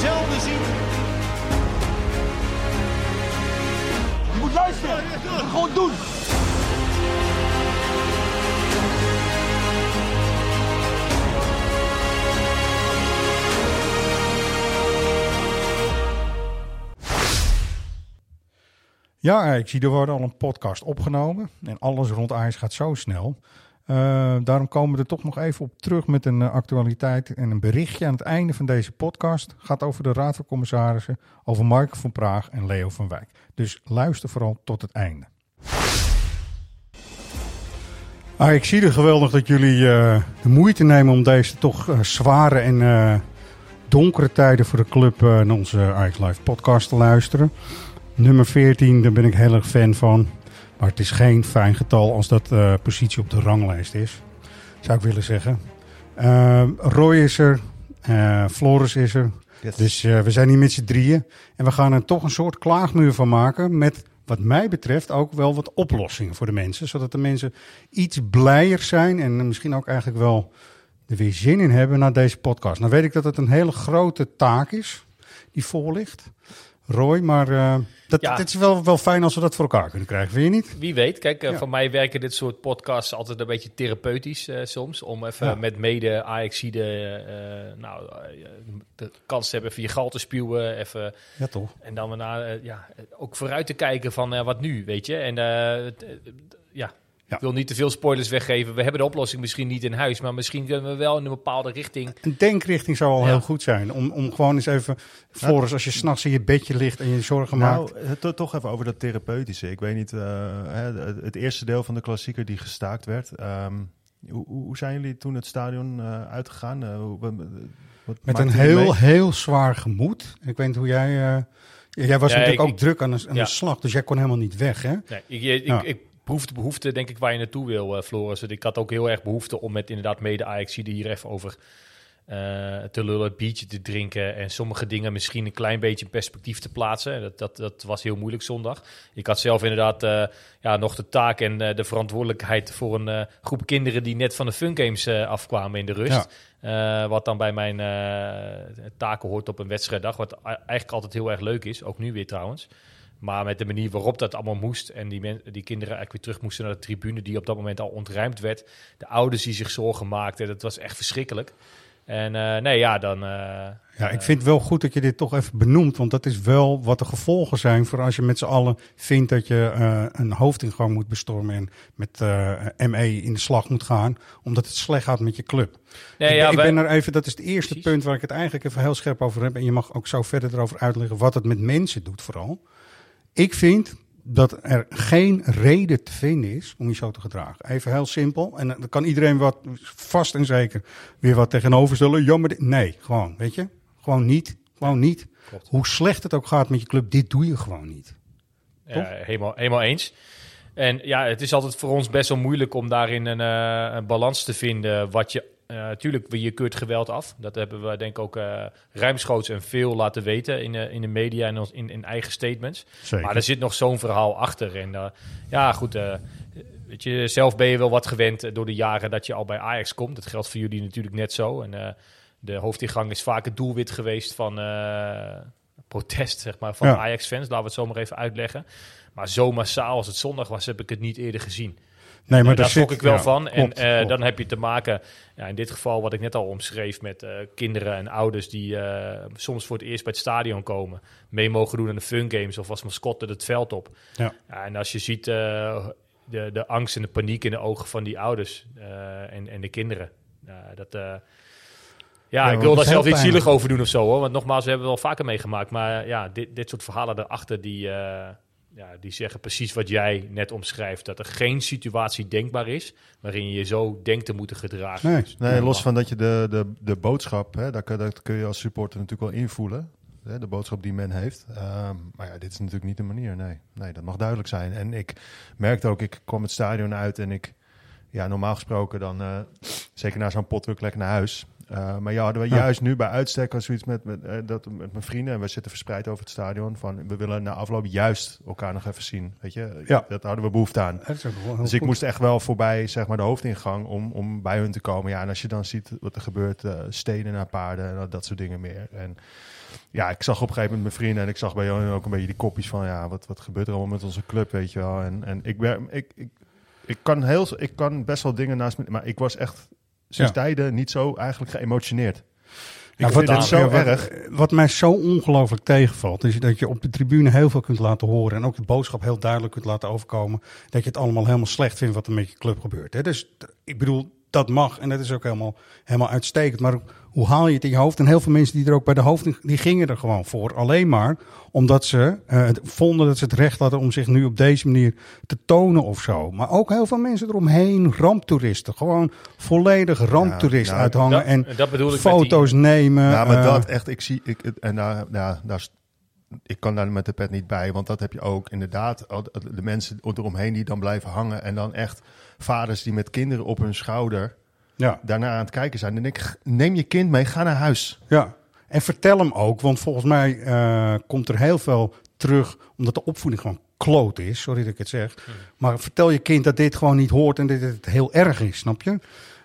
zelden ziet. Je moet luisteren. Gewoon doen. Ja, ik zie er wordt al een podcast opgenomen. En alles rond Ajax gaat zo snel. Uh, daarom komen we er toch nog even op terug met een uh, actualiteit en een berichtje aan het einde van deze podcast. Gaat over de Raad van Commissarissen, over Mark van Praag en Leo van Wijk. Dus luister vooral tot het einde. Ah, ik zie er geweldig dat jullie uh, de moeite nemen om deze toch zware en donkere tijden voor de club naar onze Ajax Live podcast te luisteren. Nummer 14, daar ben ik heel erg fan van. Maar het is geen fijn getal als dat uh, positie op de ranglijst is. Zou ik willen zeggen. Uh, Roy is er. Uh, Floris is er. Yes. Dus we zijn hier met z'n drieën. En we gaan er toch een soort klaagmuur van maken. Met wat mij betreft ook wel wat oplossingen voor de mensen. Zodat de mensen iets blijer zijn. En misschien ook eigenlijk wel er weer zin in hebben naar deze podcast. Nou weet ik dat het een hele grote taak is die voor ligt. Roy, maar uh, dat, ja. is wel, wel fijn als we dat voor elkaar kunnen krijgen, vind je niet? Wie weet. Kijk, uh, ja. voor mij werken dit soort podcasts altijd een beetje therapeutisch uh, soms. Om even ja. met mede AXide nou, de kans te hebben even je gal te spuwen. Even, ja, toch? En dan daarna ja, ook vooruit te kijken van wat nu, weet je. En ja, ja. Ik wil niet te veel spoilers weggeven. We hebben de oplossing misschien niet in huis, maar misschien kunnen we wel in een bepaalde richting. Een denkrichting zou al ja. heel goed zijn. Om, om gewoon eens even, Floris, als je s'nachts in je bedje ligt en je zorgen nou, maakt. To, toch even over dat therapeutische. Ik weet niet, uh, het, het eerste deel van de klassieker die gestaakt werd. Um, hoe, hoe, zijn jullie toen het stadion uh, uitgegaan? Uh, Met een heel, heel zwaar gemoed. Ik weet niet hoe jij. jij was ja, natuurlijk ik, ook druk aan een, aan een slag, dus jij kon helemaal niet weg, hè? Nee, ik, ik, ik behoefte, behoefte, denk ik, waar je naartoe wil, uh, Floris. Ik had ook heel erg behoefte om met inderdaad mede Ajax hier even over uh, te lullen, biertje te drinken en sommige dingen misschien een klein beetje in perspectief te plaatsen. Dat, dat, dat was heel moeilijk zondag. Ik had zelf inderdaad uh, ja, nog de taak en de verantwoordelijkheid voor een groep kinderen die net van de Fun Games afkwamen in de rust. Ja. wat dan bij mijn taken hoort op een wedstrijddag, wat eigenlijk altijd heel erg leuk is, ook nu weer trouwens. Maar met de manier waarop dat allemaal moest en die, men, die kinderen eigenlijk weer terug moesten naar de tribune die op dat moment al ontruimd werd. De ouders die zich zorgen maakten, dat was echt verschrikkelijk. En uh, nee, ja, dan... Uh, ja, ik vind het wel goed dat je dit toch even benoemt, want dat is wel wat de gevolgen zijn voor als je met z'n allen vindt dat je uh, een hoofdingang moet bestormen en met ME in de slag moet gaan, omdat het slecht gaat met je club. Nee, ik, ja, ik ben er even, dat is het eerste Precies. punt waar ik het eigenlijk even heel scherp over heb en je mag ook zo verder erover uitleggen wat het met mensen doet vooral. Ik vind dat er geen reden te vinden is om je zo te gedragen. Even heel simpel. En dan kan iedereen wat vast en zeker weer wat tegenover stellen. Jammer. Nee, gewoon, weet je? Gewoon niet. Gewoon niet. Klopt. Hoe slecht het ook gaat met je club, dit doe je gewoon niet. Ja, helemaal, helemaal eens. En ja, het is altijd voor ons best wel moeilijk om daarin een, uh, een balans te vinden. Wat je Natuurlijk, uh, je keurt geweld af. Dat hebben we denk ik ook uh, ruimschoots en veel laten weten in, uh, in de media en in, in eigen statements. Zeker. Maar er zit nog zo'n verhaal achter. En ja, goed, weet je, zelf ben je wel wat gewend door de jaren dat je al bij Ajax komt. Dat geldt voor jullie natuurlijk net zo. En de hoofdingang is vaak het doelwit geweest van protest, zeg maar, van ja. Ajax-fans. Laten we het zo maar even uitleggen. Maar zo massaal als het zondag was, heb ik het niet eerder gezien. Nee, maar daar schrok ik wel ja, van. Klopt, en klopt. dan heb je te maken, ja, in dit geval wat ik net al omschreef, met uh, kinderen en ouders die soms voor het eerst bij het stadion komen, mee mogen doen aan de fun games of als mascotte het veld op. Ja. en als je ziet de, de angst en de paniek in de ogen van die ouders en, en de kinderen, dat. Ja, ja, ik wil daar zelf niet zielig over doen of zo hoor. Want nogmaals, we hebben het wel vaker meegemaakt. Maar ja, dit, dit soort verhalen erachter, die, ja, die zeggen precies wat jij net omschrijft. Dat er geen situatie denkbaar is waarin je je zo denkt te moeten gedragen. Nee, nee los van dat je de, de, de boodschap, hè, dat, dat kun je als supporter natuurlijk wel invoelen. Hè, de boodschap die men heeft. Uh, maar ja, dit is natuurlijk niet de manier. Nee, nee, dat mag duidelijk zijn. En ik merkte ook, ik kwam het stadion uit en ik, ja, normaal gesproken dan, uh, zeker na zo'n potwerk lekker naar huis. Uh, maar ja, hadden we juist nu bij uitstek als zoiets met, met, uh, dat, met mijn vrienden. En we zitten verspreid over het stadion. Van, we willen na afloop juist elkaar nog even zien. Weet je, Ja. dat hadden we behoefte aan. Dus ik moest echt wel voorbij zeg maar, de hoofdingang om, om bij hun te komen. Ja, en als je dan ziet wat er gebeurt, eh, stenen naar paarden en dat, dat soort dingen meer. En ja, ik zag op een gegeven moment mijn vrienden en ik zag bij jou ook een beetje die kopjes van, ja, wat, wat gebeurt er allemaal met onze club, weet je wel. En, en ik, ben, ik, ik, ik, kan heel, ik kan best wel dingen naast me, maar ik was echt sinds Ja. tijden niet zo eigenlijk geëmotioneerd. Ik Ja, vind het zo ja, wat, erg. Wat mij zo ongelooflijk tegenvalt, is dat je op de tribune heel veel kunt laten horen. En ook de boodschap heel duidelijk kunt laten overkomen. Dat je het allemaal helemaal slecht vindt wat er met je club gebeurt. Hè? Dus ik bedoel, dat mag en dat is ook helemaal, helemaal uitstekend. Maar hoe haal je het in je hoofd? En heel veel mensen die er ook bij de hoofd, die gingen er gewoon voor. Alleen maar omdat ze eh, vonden dat ze het recht hadden om zich nu op deze manier te tonen of zo. Maar ook heel veel mensen eromheen, ramptoeristen. Gewoon volledig ramptoeristen nou, uithangen dat- en dat bedoel ik met foto's nemen. Ja, maar eh, dat echt, ik zie, ik, en daar, ja, daar, ik kan daar met de pet niet bij, want dat heb je ook inderdaad. De mensen eromheen die dan blijven hangen en dan echt vaders die met kinderen op hun schouder ja. daarna aan het kijken zijn. Dan denk ik, neem je kind mee, ga naar huis. Ja, en vertel hem ook, want volgens mij eh, komt er heel veel terug, omdat de opvoeding gewoon kloot is, sorry dat ik het zeg. Maar vertel je kind dat dit gewoon niet hoort en dat het heel erg is, snap je?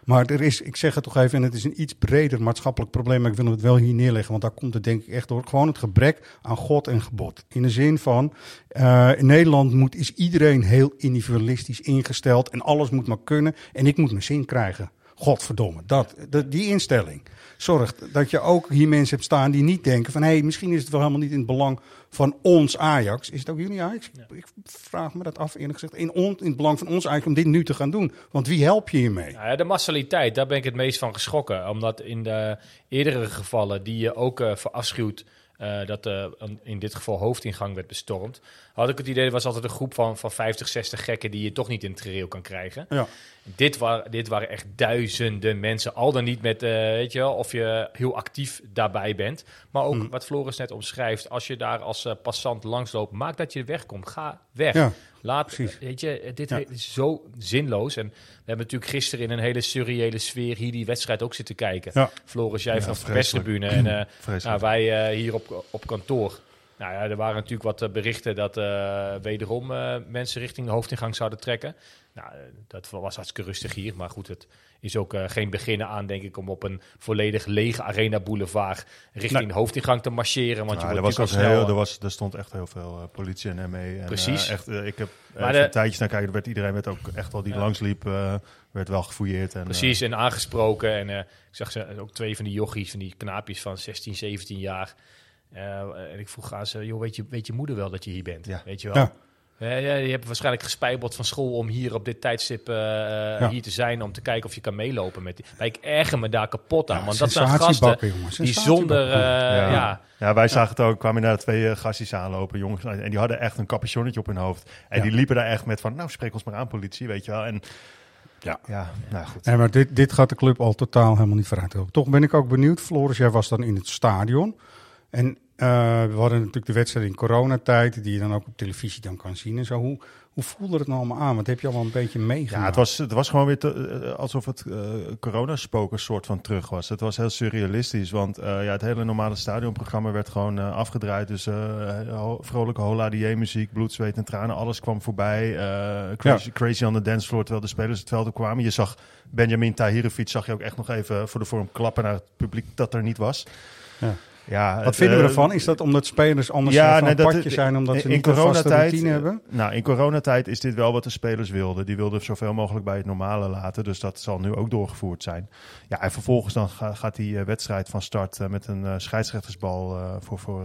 Maar er is, ik zeg het toch even, en het is een iets breder maatschappelijk probleem, maar ik wil het wel hier neerleggen, want daar komt het denk ik echt door. Gewoon het gebrek aan God en gebod. In de zin van, eh, in Nederland moet, is iedereen heel individualistisch ingesteld en alles moet maar kunnen en ik moet mijn zin krijgen. Godverdomme, dat, dat, die instelling zorgt dat je ook hier mensen hebt staan die niet denken van... hé, hey, misschien is het wel helemaal niet in het belang van ons Ajax. Is het ook jullie Ajax? Ik vraag me dat af eerlijk gezegd. In, on, in het belang van ons Ajax om dit nu te gaan doen. Want wie help je hiermee? Nou ja, de massaliteit, daar ben ik het meest van geschrokken. Omdat in de eerdere gevallen die je ook eh verafschuwt, eh, dat een- in dit geval hoofdingang werd bestormd, had ik het idee, er was altijd een groep van, van 50, 60 gekken die je toch niet in het gereel kan krijgen. Ja. Dit, wa dit waren echt duizenden mensen, al dan niet met, eh, weet je wel, of je heel actief daarbij bent. Maar ook Mm. wat Floris net omschrijft, als je daar als passant langsloopt, maak dat je wegkomt. Ga weg. Ja, Laat, precies. weet je, dit Ja. is zo zinloos. En we hebben natuurlijk gisteren in een hele surreële sfeer hier die wedstrijd ook zitten kijken. Ja. Floris, jij Ja, vanaf de perstribune en eh, nou, wij eh, hier op, op kantoor. Nou ja, er waren natuurlijk wat eh, berichten dat eh, wederom eh, mensen richting de hoofdingang zouden trekken. Nou, eh, dat was hartstikke rustig hier. Maar goed, het is ook eh, geen beginnen aan, denk ik, om op een volledig lege arena boulevard richting Nee. de hoofdingang te marcheren. Want je Ja, wordt er, was ook al heel, er, was, er stond echt heel veel eh, politie en ME. En, Precies. eh, echt, eh, ik heb Maar de- een tijdje naar kijken. Er werd iedereen werd ook echt wel die Ja. langsliep, eh, werd wel gefouilleerd. En, Precies, en aangesproken. En eh, ik zag ze ook twee van die jochies, van die knaapjes van 16, 17 jaar. Eh, en ik vroeg aan ze, joh, weet je, weet je moeder wel dat je hier bent? Ja. Weet je wel? Ja. Eh, ja, je hebt waarschijnlijk gespijbeld van school om hier op dit tijdstip eh, hier te zijn. Om te kijken of je kan meelopen met die. Maar ik erger me daar kapot aan. Ja, want dat zijn gasten jongens, die zonder... eh, Ja. ja. Ja, wij zagen het ook. kwamen inderdaad twee uh, gastjes aanlopen, jongens. En die hadden echt een capuchonnetje op hun hoofd. En Ja. die liepen daar echt met van, nou, spreek ons maar aan, politie, weet je wel. En Ja. ja, nou goed. Nee, maar dit, dit gaat de club al totaal helemaal niet vooruit. Toch ben ik ook benieuwd. Floris, jij was dan in het stadion. En eh, we hadden natuurlijk de wedstrijd in coronatijd, die je dan ook op televisie dan kan zien en zo. Hoe, hoe voelde het nou allemaal aan? Wat heb je allemaal een beetje meegemaakt? Ja, het was, het was gewoon weer te- eh, alsof het eh coronaspoken soort van terug was. Het was heel surrealistisch, want ja, het hele normale stadionprogramma werd gewoon afgedraaid. Dus vrolijke hola die muziek, bloed, zweet en tranen, alles kwam voorbij. Crazy, crazy on the dance floor, terwijl de spelers het veld op kwamen. Je zag Benjamin Tahirovic, zag je ook echt nog even voor de vorm klappen naar het publiek dat er niet was. Ja. Ja, Wat het, vinden we eh, ervan? Is dat omdat spelers anders ja, van nee, een dat- padje zijn, omdat ze in niet coronatijd, routine hebben? Nou, in coronatijd is dit wel wat de spelers wilden. Die wilden zoveel mogelijk bij het normale laten. Dus dat zal nu ook doorgevoerd zijn. Ja, en vervolgens dan ga- gaat die eh, wedstrijd van start eh, met een eh, scheidsrechtersbal voor. voor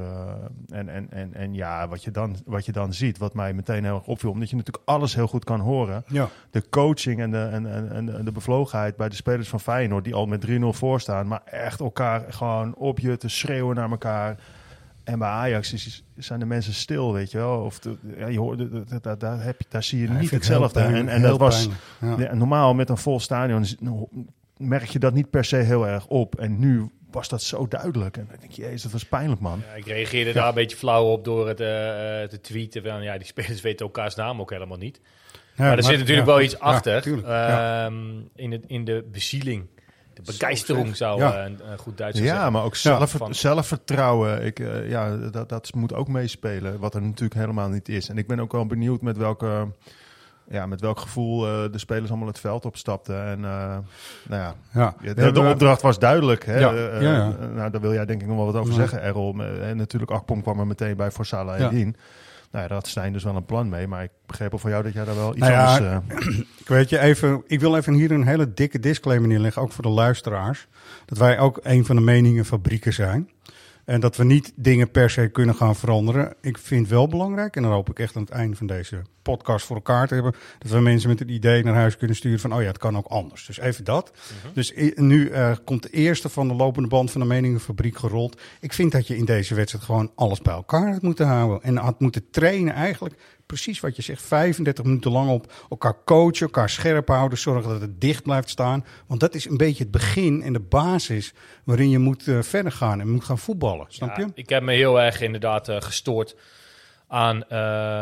en, en, en, en ja, wat je, dan, wat je dan ziet, wat mij meteen heel erg opviel, omdat je natuurlijk alles heel goed kan horen. Ja. De coaching en de, en, en, en de- bevlogenheid bij de spelers van Feyenoord, die al met 3-0 voor staan, maar echt elkaar gewoon op je te schreeuwen naar elkaar. En bij Ajax is, zijn de mensen stil, weet je wel. Of de, ja, je hoort, de- de- de- daar, heb je, daar zie je Ja, niet ik hetzelfde. En, en dat was pijnlijk. Ja. ja, normaal met een vol stadion is- merk je dat niet per se heel erg op. En nu was dat zo duidelijk. En dan denk je, jezus, dat was pijnlijk, man. Ja, ik reageerde daar een beetje flauw op door het eh, eh, te tweeten. Van, ja, die spelers weten elkaars naam ook helemaal niet. Ja, maar er zit natuurlijk ja, wel iets ja, achter tuurlijk, ja. ehm, in, het, in de bezieling. De begeistering zou Ja. eh, een, een goed Duits Ja, zeggen. maar ook Ja, zelfvertrouwen. Ik, eh, ja, dat, dat moet ook meespelen. Wat er natuurlijk helemaal niet is. En ik ben ook wel benieuwd met welke. Ja, met welk gevoel eh, de spelers allemaal het veld opstapten. En eh, nou ja, Ja. Ja, de, hebben- opdracht was duidelijk. Hè? Ja, Eh, ja, ja. eh, nou, daar wil jij denk ik nog wel wat over Ja. zeggen, Errol. Eh, En natuurlijk, Akpom kwam er meteen bij voor Salah Ja. Nou ja, daar had Stijn dus wel een plan mee. Maar ik begreep al van jou dat jij daar wel iets Nou ja, anders... eh, Ik weet je, even, ik wil even hier een hele dikke disclaimer neerleggen, ook voor de luisteraars. Dat wij ook een van de meningenfabrieken zijn. En dat we niet dingen per se kunnen gaan veranderen. Ik vind wel belangrijk, en dan hoop ik echt aan het einde van deze podcast voor elkaar te hebben, dat we mensen met een idee naar huis kunnen sturen van, oh ja, het kan ook anders. Dus even dat. Dus i- nu eh, komt de eerste van de lopende band van de meningenfabriek gerold. Ik vind dat je in deze wedstrijd gewoon alles bij elkaar had moeten houden. En had moeten trainen eigenlijk precies wat je zegt, 35 minuten lang op elkaar coachen, elkaar scherp houden, zorgen dat het dicht blijft staan. Want dat is een beetje het begin en de basis waarin je moet eh, verder gaan en moet gaan voetballen. Snap je? Ik heb me heel erg inderdaad eh, gestoord aan, eh,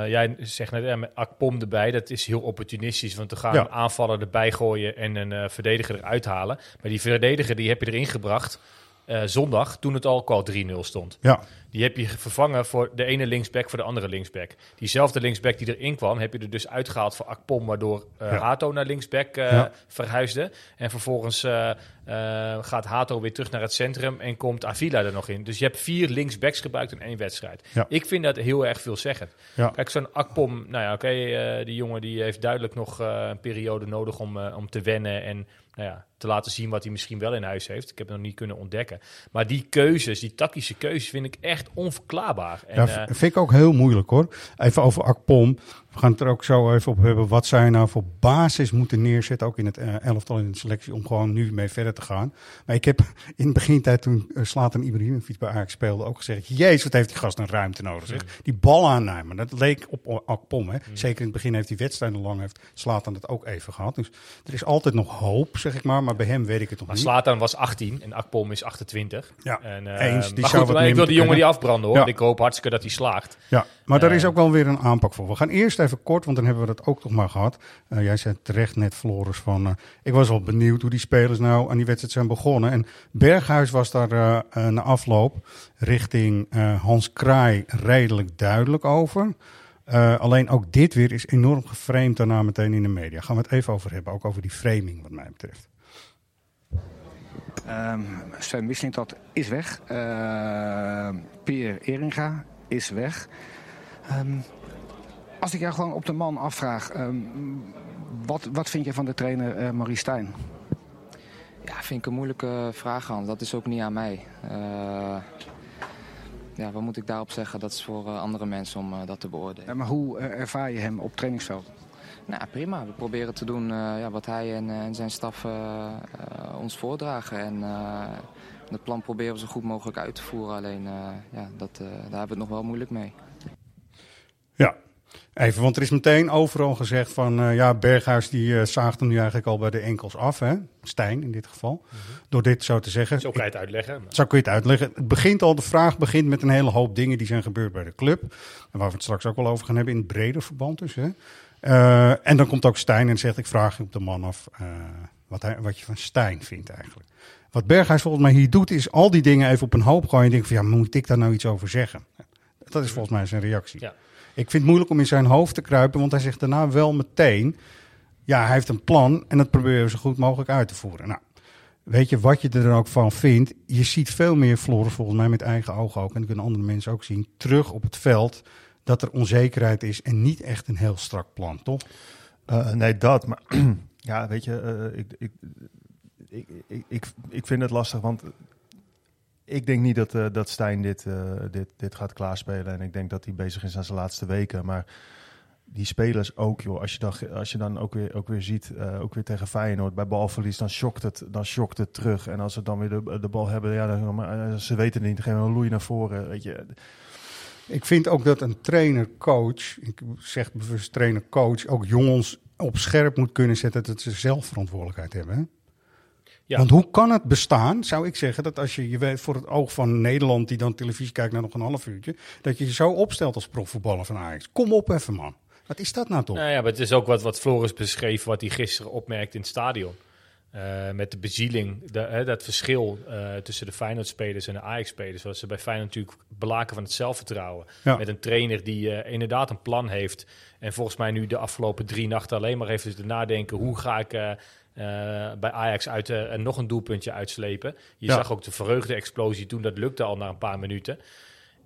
jij zegt net, met Akpom erbij, dat is heel opportunistisch, want te gaan Ja. aanvaller erbij gooien en een verdediger eruit halen. Maar die verdediger die heb je erin gebracht zondag, toen het al al 3-0 stond. Ja, Die heb je vervangen voor de ene linksback voor de andere linksback. Diezelfde linksback die erin kwam, heb je er dus uitgehaald voor Akpom, waardoor eh, Ja. Hato naar linksback Ja. verhuisde. En vervolgens eh, gaat Hato weer terug naar het centrum en komt Avila er nog in. Dus je hebt vier linksbacks gebruikt in één wedstrijd. Ja. Ik vind dat heel erg veel zeggen. Ja. Kijk, zo'n Akpom, nou ja, oké, die jongen die heeft duidelijk nog een periode nodig om, om te wennen en nou ja, te laten zien wat hij misschien wel in huis heeft. Ik heb het nog niet kunnen ontdekken. Maar die keuzes, die tactische keuzes, vind ik echt onverklaarbaar. En, ja, eh, vind ik ook heel moeilijk hoor. Even over Akpom. We gaan het er ook zo even op hebben. Wat zij nou voor basis moeten neerzetten, ook in het eh, elftal in de selectie, om gewoon nu mee verder te gaan. Maar ik heb in de begintijd toen uh, Slatan Ibrahimovic bij Ajax speelde ook gezegd, jezus wat heeft die gast een ruimte nodig zeg. Die bal aannemen, dat leek op Akpom. Hè. Zeker in het begin heeft hij wedstrijden lang, heeft Slatan het ook even gehad. Dus er is altijd nog hoop, zeg ik maar. Maar bij hem weet ik het nog maar niet. Slatan was 18 en Akpom is 28. Ja, en, eens. Die maar zou goed, wat maar ik wil die jongen die afbranden hoor. Ja. Ik hoop hartstikke dat hij slaagt. Ja, maar daar Eh. is ook wel weer een aanpak voor. We gaan eerst even kort, want dan hebben we dat ook toch maar gehad. Eh, jij zei terecht net, Floris, van... eh, ik was wel benieuwd hoe die spelers nou aan die wedstrijd zijn begonnen. En Berghuis was daar na afloop richting Hans Kraai redelijk duidelijk over. Alleen ook dit weer is enorm geframed daarna meteen in de media. Gaan we het even over hebben, ook over die framing wat mij betreft. Ehm Sven Mislintat is weg. Pierre Eringa is weg. Ehm, als ik jou gewoon op de man afvraag, wat, wat vind je van de trainer eh Marie Stijn? Ja, vind ik een moeilijke vraag, Hans. Dat is ook niet aan mij. Eh, ja, wat moet ik daarop zeggen? Dat is voor eh, andere mensen om dat te beoordelen. Maar hoe ervaar je hem op trainingsveld? Nou, prima. We proberen te doen eh, ja, wat hij en, eh, en zijn staf eh, ons voordragen. En eh het plan proberen we zo goed mogelijk uit te voeren. Alleen, eh, ja, dat, eh, daar hebben we het nog wel moeilijk mee. Ja, even, want er is meteen overal gezegd van... eh, ja, Berghuis die eh, zaagt hem nu eigenlijk al bij de enkels af, hè? Stijn in dit geval. Door dit zo te zeggen. Zo kan je het uitleggen. maar- Zo kun je het uitleggen. Het begint al, de vraag begint met een hele hoop dingen die zijn gebeurd bij de club. En waar we het straks ook wel over gaan hebben in het breder verband dus. Hè. Eh, en dan komt ook Stijn en zegt, ik vraag je op de man af eh, wat, hij, wat je van Stijn vindt eigenlijk. Wat Berghuis volgens mij hier doet, is al die dingen even op een hoop gooien. En denken van, ja, moet ik daar nou iets over zeggen? Dat is volgens mij zijn reactie. Ja. Ik vind het moeilijk om in zijn hoofd te kruipen, want hij zegt daarna wel meteen... Ja, hij heeft een plan en dat proberen we zo goed mogelijk uit te voeren. Nou, weet je wat je er dan ook van vindt? Je ziet veel meer Floris, volgens mij met eigen ogen ook, en dat kunnen andere mensen ook zien, terug op het veld dat er onzekerheid is en niet echt een heel strak plan, toch? Eh, nee, dat. Maar ja, weet je, eh, ik, ik, ik, ik, ik, vind het lastig, want ik denk niet dat, eh, dat Stijn dit, dit, dit gaat klaarspelen. En ik denk dat hij bezig is aan zijn laatste weken. Maar die spelers ook, joh. Als je dan, als je dan ook, weer, ook weer ziet, ook weer tegen Feyenoord, bij balverlies, dan shockt het, dan shockt het terug. En als ze dan weer de, de bal hebben, ja, dan, ze weten het niet, dan geven we een loei naar voren. Weet je. Ik vind ook dat een trainer-coach, ik zeg bewust trainer-coach, ook jongens op scherp moet kunnen zetten dat ze zelf verantwoordelijkheid hebben. Hè? Ja. Want hoe kan het bestaan, zou ik zeggen, dat als je je weet voor het oog van Nederland, die dan televisie kijkt naar nog een half uurtje, dat je je zo opstelt als profvoetballer van Ajax. Kom op even, man. Wat is dat nou toch? Nou ja, maar het is ook wat, wat Floris beschreef, wat hij gisteren opmerkte in het stadion. Eh, met de bezieling, de, hè, dat verschil eh, tussen de Feyenoord-spelers en de Ajax-spelers, zoals ze bij Feyenoord natuurlijk belaken van het zelfvertrouwen. Ja. Met een trainer die eh, inderdaad een plan heeft en volgens mij nu de afgelopen drie nachten alleen maar heeft zitten nadenken, hoe ga ik bij Ajax uit, en nog een doelpuntje uitslepen. Je Ja. zag ook de verheugde explosie toen, dat lukte al na een paar minuten.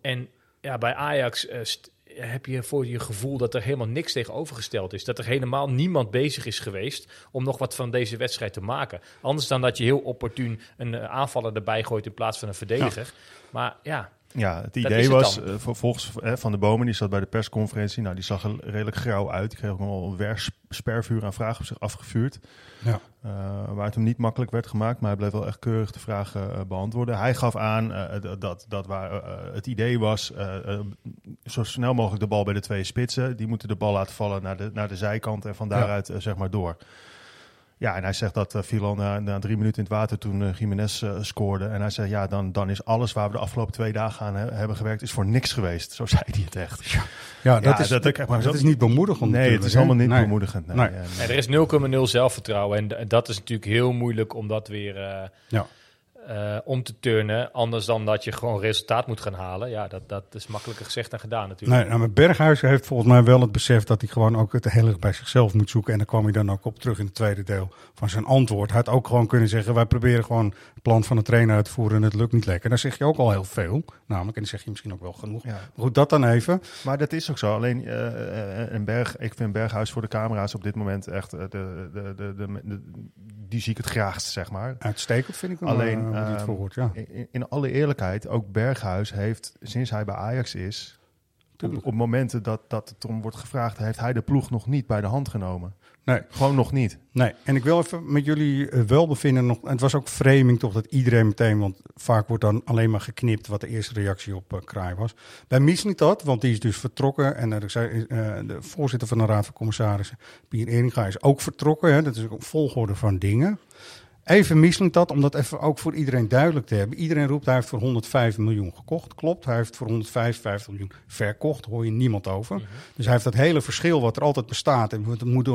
En ja, bij Ajax st- heb je voor je gevoel dat er helemaal niks tegenovergesteld is. Dat er helemaal niemand bezig is geweest om nog wat van deze wedstrijd te maken. Anders dan dat je heel opportun een eh, aanvaller erbij gooit in plaats van een verdediger. Maar ja, Ja, het idee het was, vol- volgens eh, Van de Bomen, die zat bij de persconferentie, nou, die zag er redelijk grauw uit. Die kreeg ook wel een spervuur aan vragen op zich afgevuurd. Ja. Eh, waar het hem niet makkelijk werd gemaakt, maar hij bleef wel echt keurig de vragen beantwoorden. Hij gaf aan dat, dat waar het idee was, zo snel mogelijk de bal bij de twee spitsen. Die moeten de bal laten vallen naar de, naar de zijkant en van daaruit zeg maar door. Ja, en hij zegt dat uh, viel al na, na drie minuten in het water toen uh, Jiménez uh, scoorde. En hij zegt, ja, dan, dan is alles waar we de afgelopen twee dagen aan he- hebben gewerkt, is voor niks geweest. Zo zei hij het echt. Ja, ja dat, Ja, is, dat- dat, is niet bemoedigend Nee, het is allemaal niet Nee. bemoedigend. Nee. Nee. Er is 0,0 zelfvertrouwen. En, dat is natuurlijk heel moeilijk om dat weer eh, Ja. Eh, om te turnen. Anders dan dat je gewoon resultaat moet gaan halen. Ja, dat, dat is makkelijker gezegd dan gedaan natuurlijk. Nee, nou, maar Berghuis heeft volgens mij wel het besef dat hij gewoon ook het heel erg bij zichzelf moet zoeken. En daar kwam hij dan ook op terug in het tweede deel van zijn antwoord. Hij had ook gewoon kunnen zeggen, wij proberen gewoon het plan van de trainer uit te voeren en het lukt niet lekker. Daar zeg je ook al heel veel, namelijk. En dan zeg je misschien ook wel genoeg. Ja. Maar Goed, dat dan even. Maar dat is ook zo. Alleen eh, eh, een Berg, ik vind Berghuis voor de camera's op dit moment echt eh, de, de, de, de, de- die zie ik het graagst, zeg maar. Uitstekend vind ik hem, Alleen, eh, hoe hij het ehm, ja. In, in alle eerlijkheid, ook Berghuis heeft sinds hij bij Ajax is, op, momenten dat, dat het om wordt gevraagd, heeft hij de ploeg nog niet bij de hand genomen. Nee. Gewoon nog niet. Nee, en ik wil even met jullie eh, welbevinden nog. Het was ook framing toch dat iedereen meteen, want vaak wordt dan alleen maar geknipt wat de eerste reactie op eh, Kraai was. Bij Mislintat, want die is dus vertrokken en eh, de voorzitter van de Raad van Commissarissen, Pier Eringa, is ook vertrokken. Hè. Dat is ook een volgorde van dingen. Even Mislintat, om dat even ook voor iedereen duidelijk te hebben. Iedereen roept hij heeft voor 105 miljoen gekocht. Klopt, hij heeft voor 155 miljoen verkocht. Hoor je niemand over. Dus hij heeft dat hele verschil wat er altijd bestaat en wat moet,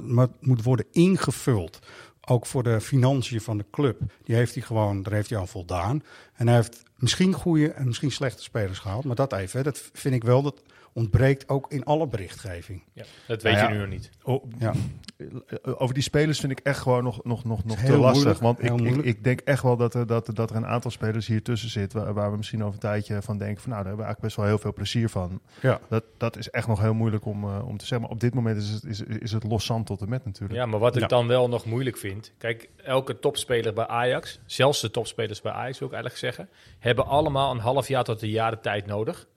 wat moet worden ingevuld. Ook voor de financiën van de club. Die heeft hij gewoon, daar heeft hij aan voldaan. En hij heeft misschien goede en misschien slechte spelers gehaald. Maar dat even, dat vind ik wel, dat ontbreekt ook in alle berichtgeving. Ja, dat weet Nou je nu nog niet. Oh, Ja. Over die spelers vind ik echt gewoon nog, nog, nog, nog te heel lastig. moeilijk, Want heel ik, ik, denk echt wel dat er, dat, dat er een aantal spelers hier tussen zitten. Waar, waar we misschien over een tijdje van denken: van nou, daar hebben we eigenlijk best wel heel veel plezier van. Ja. Dat, dat is echt nog heel moeilijk om, eh, om te zeggen. Maar op dit moment is het, is, is het los zand tot en met natuurlijk. Ja, maar wat ik Ja. dan wel nog moeilijk vind. Kijk, elke topspeler bij Ajax, zelfs de topspelers bij Ajax wil ik eigenlijk zeggen, hebben allemaal een half jaar tot een jaar de tijd nodig.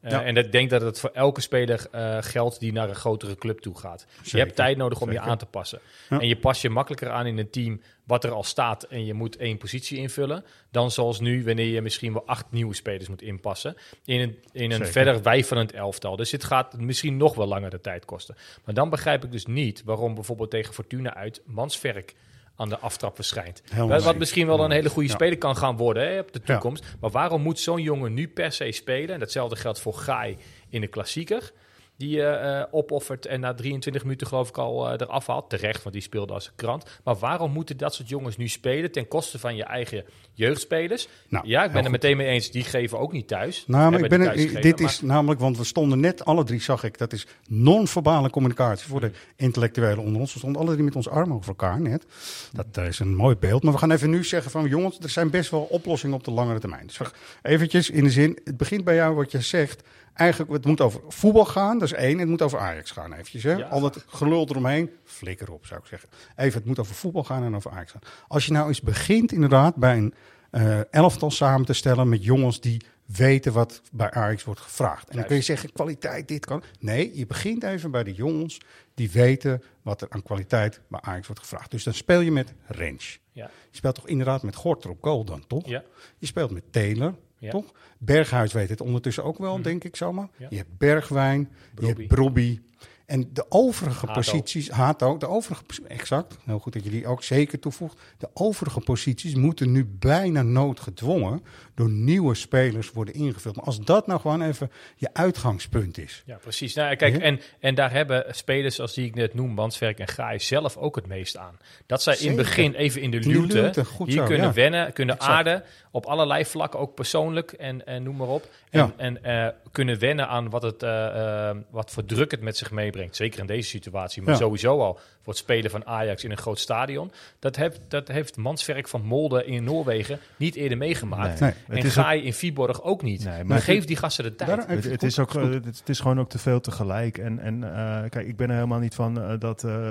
Eh, Ja. En ik denk dat het voor elke speler eh, geldt die naar een grotere club toe gaat. je hebt tijd nodig om Zeker. je aan te passen. Ja. En je pas je makkelijker aan in een team wat er al staat en je moet één positie invullen. Dan zoals nu, wanneer je misschien wel acht nieuwe spelers moet inpassen. In een, in een Zeker. verder wijfelend elftal. Dus dit gaat misschien nog wel langer de tijd kosten. Maar dan begrijp ik dus niet waarom bijvoorbeeld tegen Fortuna uit Mansverk aan de aftrap verschijnt. Helemaal Wat, misschien wel een hele goede speler kan gaan worden hè, op de toekomst. Maar waarom moet zo'n jongen nu per se spelen? En datzelfde geldt voor Gaai in de klassieker. Die je eh, opoffert en na 23 minuten geloof ik al eh, eraf haalt. Terecht, want die speelde als een krant. Maar waarom moeten dat soort jongens nu spelen ten koste van je eigen jeugdspelers? Nou, ja, ik ben er meteen mee eens. Die geven ook niet thuis. Nou, maar ik ben er, dit is namelijk, want we stonden net, alle drie zag ik, dat is non-verbale communicatie voor de intellectuelen onder ons. We stonden alle drie met onze armen over elkaar net. Dat eh, is een mooi beeld. Maar we gaan even nu zeggen van, jongens, er zijn best wel oplossingen op de langere termijn. Dus eventjes in de zin, het begint bij jou wat je zegt. Eigenlijk, het moet over voetbal gaan, dat is één. Het moet over Ajax gaan eventjes. Hè? Ja. Al dat gelul eromheen, flikker op zou ik zeggen. Even, het moet over voetbal gaan en over Ajax gaan. Als je nou eens begint inderdaad bij een eh, elftal samen te stellen met jongens die weten wat bij Ajax wordt gevraagd. En dan kun je zeggen, kwaliteit, dit kan. Nee, je begint even bij de jongens die weten wat er aan kwaliteit bij Ajax wordt gevraagd. Dus dan speel je met Rens. Ja. Je speelt toch inderdaad met Gorter op goal dan, toch? Ja. Je speelt met Taylor, Ja. toch? Berghuis weet het ondertussen ook wel, denk ik zomaar. Je hebt Bergwijn, je hebt Brobby. En de overige Hato. posities, Hato, de overige, exact, heel goed dat je die ook zeker toevoegt. De overige posities moeten nu bijna noodgedwongen door nieuwe spelers worden ingevuld. Maar als dat nou gewoon even je uitgangspunt is. Ja, precies. Nou, kijk, Ja. en, en daar hebben spelers als die ik net noem, Banswerk en Gaai, zelf ook het meest aan. Dat zij in het begin even in de de luwte, luwte, goed hier zo, kunnen ja. wennen, kunnen Exact. aarden op allerlei vlakken, ook persoonlijk en, en noem maar op. Ja. En, en eh, kunnen wennen aan wat, het, eh, eh, wat voor druk het met zich meebrengt. Zeker in deze situatie, maar Ja. sowieso al voor het spelen van Ajax in een groot stadion. Dat, heeft dat heeft Manswerk van Molde in Noorwegen niet eerder meegemaakt. Nee. En Gaai in Viborg ook niet. Nee, maar geef die gasten de tijd. Daar Het, heb je is ook, het, het is gewoon ook te veel tegelijk. En, en eh, kijk, ik ben er helemaal niet van eh, dat, eh,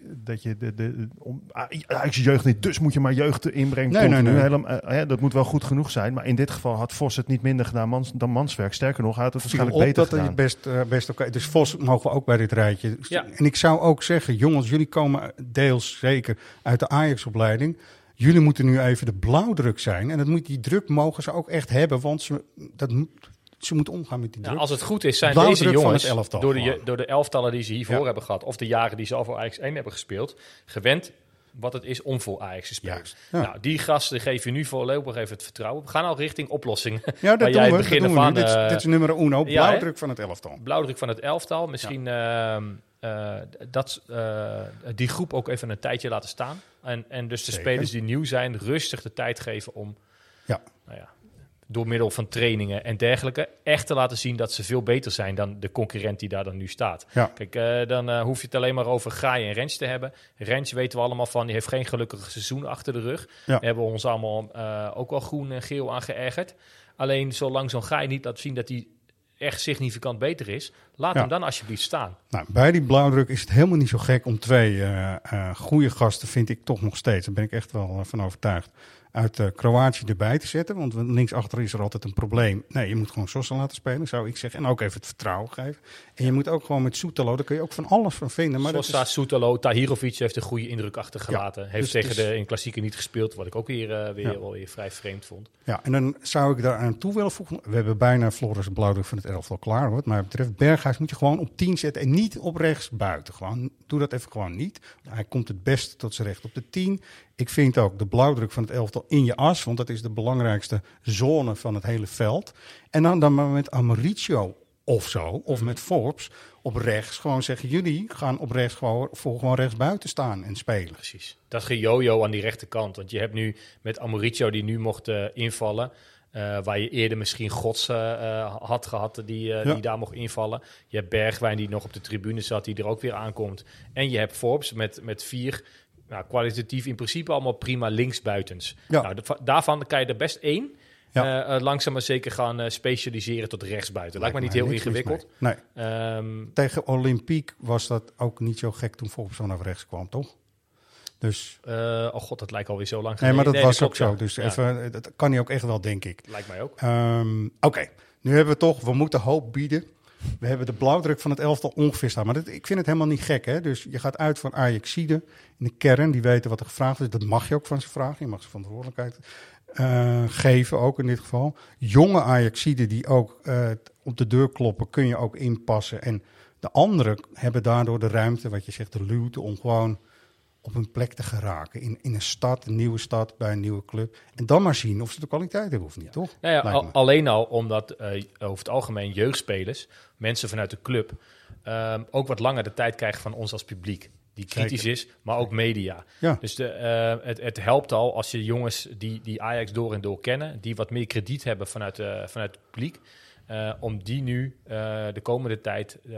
dat je de, de, om, ah, Ajax jeugd niet, dus moet je maar jeugd inbrengen. Nee, nee. Helemaal, dat moet wel goed genoeg zijn. Maar in dit geval had Vos het niet minder gedaan mans, dan Manswerk. Sterker nog, hij had het waarschijnlijk beter dat gedaan. het best, best oké. Dus Vos mogen we ook bij dit rijtje. Ja. En ik zou ook zeggen, jongens, jullie komen deels zeker uit de Ajax-opleiding. Jullie moeten nu even de blauwdruk zijn. En dat moet, die druk mogen ze ook echt hebben, want ze, dat ze moeten omgaan met die druk. Nou, als het goed is, zijn Blauwdruk deze van jongens, elftal door, de, door de elftallen die ze hiervoor Ja. hebben gehad, of de jaren die ze al voor Ajax 1 hebben gespeeld, gewend wat het is om voor Ajax te spelen. Ja. Nou, die gasten geven je nu voorlopig even het vertrouwen. We gaan al richting oplossingen. ja, dat doen we. Dat doen we nu. Dit, is- dit is nummer uno, ja, blauwdruk van het elftal. Blauwdruk van het elftal. Misschien ehm, eh, dat, eh, die groep ook even een tijdje laten staan. En, en dus de Zeker. spelers die nieuw zijn, rustig de tijd geven om Ja. nou ja, door middel van trainingen en dergelijke echt te laten zien dat ze veel beter zijn dan de concurrent die daar dan nu staat. Ja. Kijk, eh, dan hoef je het alleen maar over Gaai en Rens te hebben. Rens weten we allemaal van, die heeft geen gelukkig seizoen achter de rug. Daar hebben we ons allemaal ook wel groen en geel aan geërgerd. Alleen zolang zo'n Gaai niet laat zien dat hij echt significant beter is, laat Ja. hem dan alsjeblieft staan. Nou, bij die blauwdruk is het helemaal niet zo gek om twee eh goede gasten, vind ik toch nog steeds. Daar ben ik echt wel eh, van overtuigd. Uit eh, Kroatië erbij te zetten. Want linksachter is er altijd een probleem. Nee, je moet gewoon Sosa laten spelen, zou ik zeggen. En ook even het vertrouwen geven. En je moet ook gewoon met Soetelo, daar kun je ook van alles van vinden. Maar Sosa, is, Soetelo, Tahirovic heeft een goede indruk achtergelaten. heeft dus- tegen dus- de in klassieker niet gespeeld, wat ik ook weer, eh, weer, Ja. wel weer vrij vreemd vond. ja, en dan zou ik daar aan toe willen voegen. We hebben bijna Floris blauwdruk van het elftal klaar. Wat mij betreft, Berghuis moet je gewoon op 10 zetten en niet op rechts buiten. Gewoon, doe dat even gewoon niet. Hij komt het beste tot zijn recht op de 10. Ik vind ook de blauwdruk van het elftal in je as, want dat is de belangrijkste zone van het hele veld. En dan, dan maar met Amaricio of zo, of met Forbes op rechts. Gewoon zeggen, jullie gaan op rechts gewoon, voor gewoon rechts buiten staan en spelen. Precies. Dat gejojo aan die rechterkant. Want je hebt nu met Amoricio die nu mocht eh, invallen. eh, waar je eerder misschien Gods eh, had gehad die, Ja. die daar mocht invallen. Je hebt Bergwijn die nog op de tribune zat, die er ook weer aankomt. En je hebt Forbes met, met vier, nou, kwalitatief in principe allemaal prima linksbuitens. Ja. Nou, de- daarvan kan je er best één Ja. eh, eh, langzaam maar zeker gaan eh, specialiseren tot rechtsbuiten. Lijkt me niet heel ingewikkeld. Nee. Ehm, Tegen Olympique was dat ook niet zo gek toen Forbes vanaf rechts kwam, toch? Dus, oh god, dat lijkt alweer zo lang nee, geleden. maar dat was ook zo. Dus Ja, even, dat kan hij ook echt wel, denk ik. Lijkt mij ook. Ehm, Oké, nu hebben we toch, we moeten hoop bieden. We hebben de blauwdruk van het elftal ongeveer staan. Maar dat, ik vind het helemaal niet gek. Hè? Dus je gaat uit van Ajaxide in de kern. Die weten wat er gevraagd is. Dat mag je ook van ze vragen. Je mag ze verantwoordelijkheid eh, geven ook in dit geval. Jonge Ajaxide die ook eh, op de deur kloppen, kun je ook inpassen. En de anderen hebben daardoor de ruimte, wat je zegt, de luwte om gewoon op hun plek te geraken. In, in een stad, een nieuwe stad, bij een nieuwe club. En dan maar zien of ze de kwaliteit hebben of niet, toch? Nou ja, al- alleen al omdat eh, over het algemeen jeugdspelers, mensen vanuit de club, ehm, ook wat langer de tijd krijgen van ons als publiek. Die kritisch Zeker. is, maar ook media. Ja. Dus de, eh, het, het helpt al als je jongens die, die Ajax door en door kennen, die wat meer krediet hebben vanuit, eh, vanuit het publiek, eh, om die nu eh, de komende tijd eh,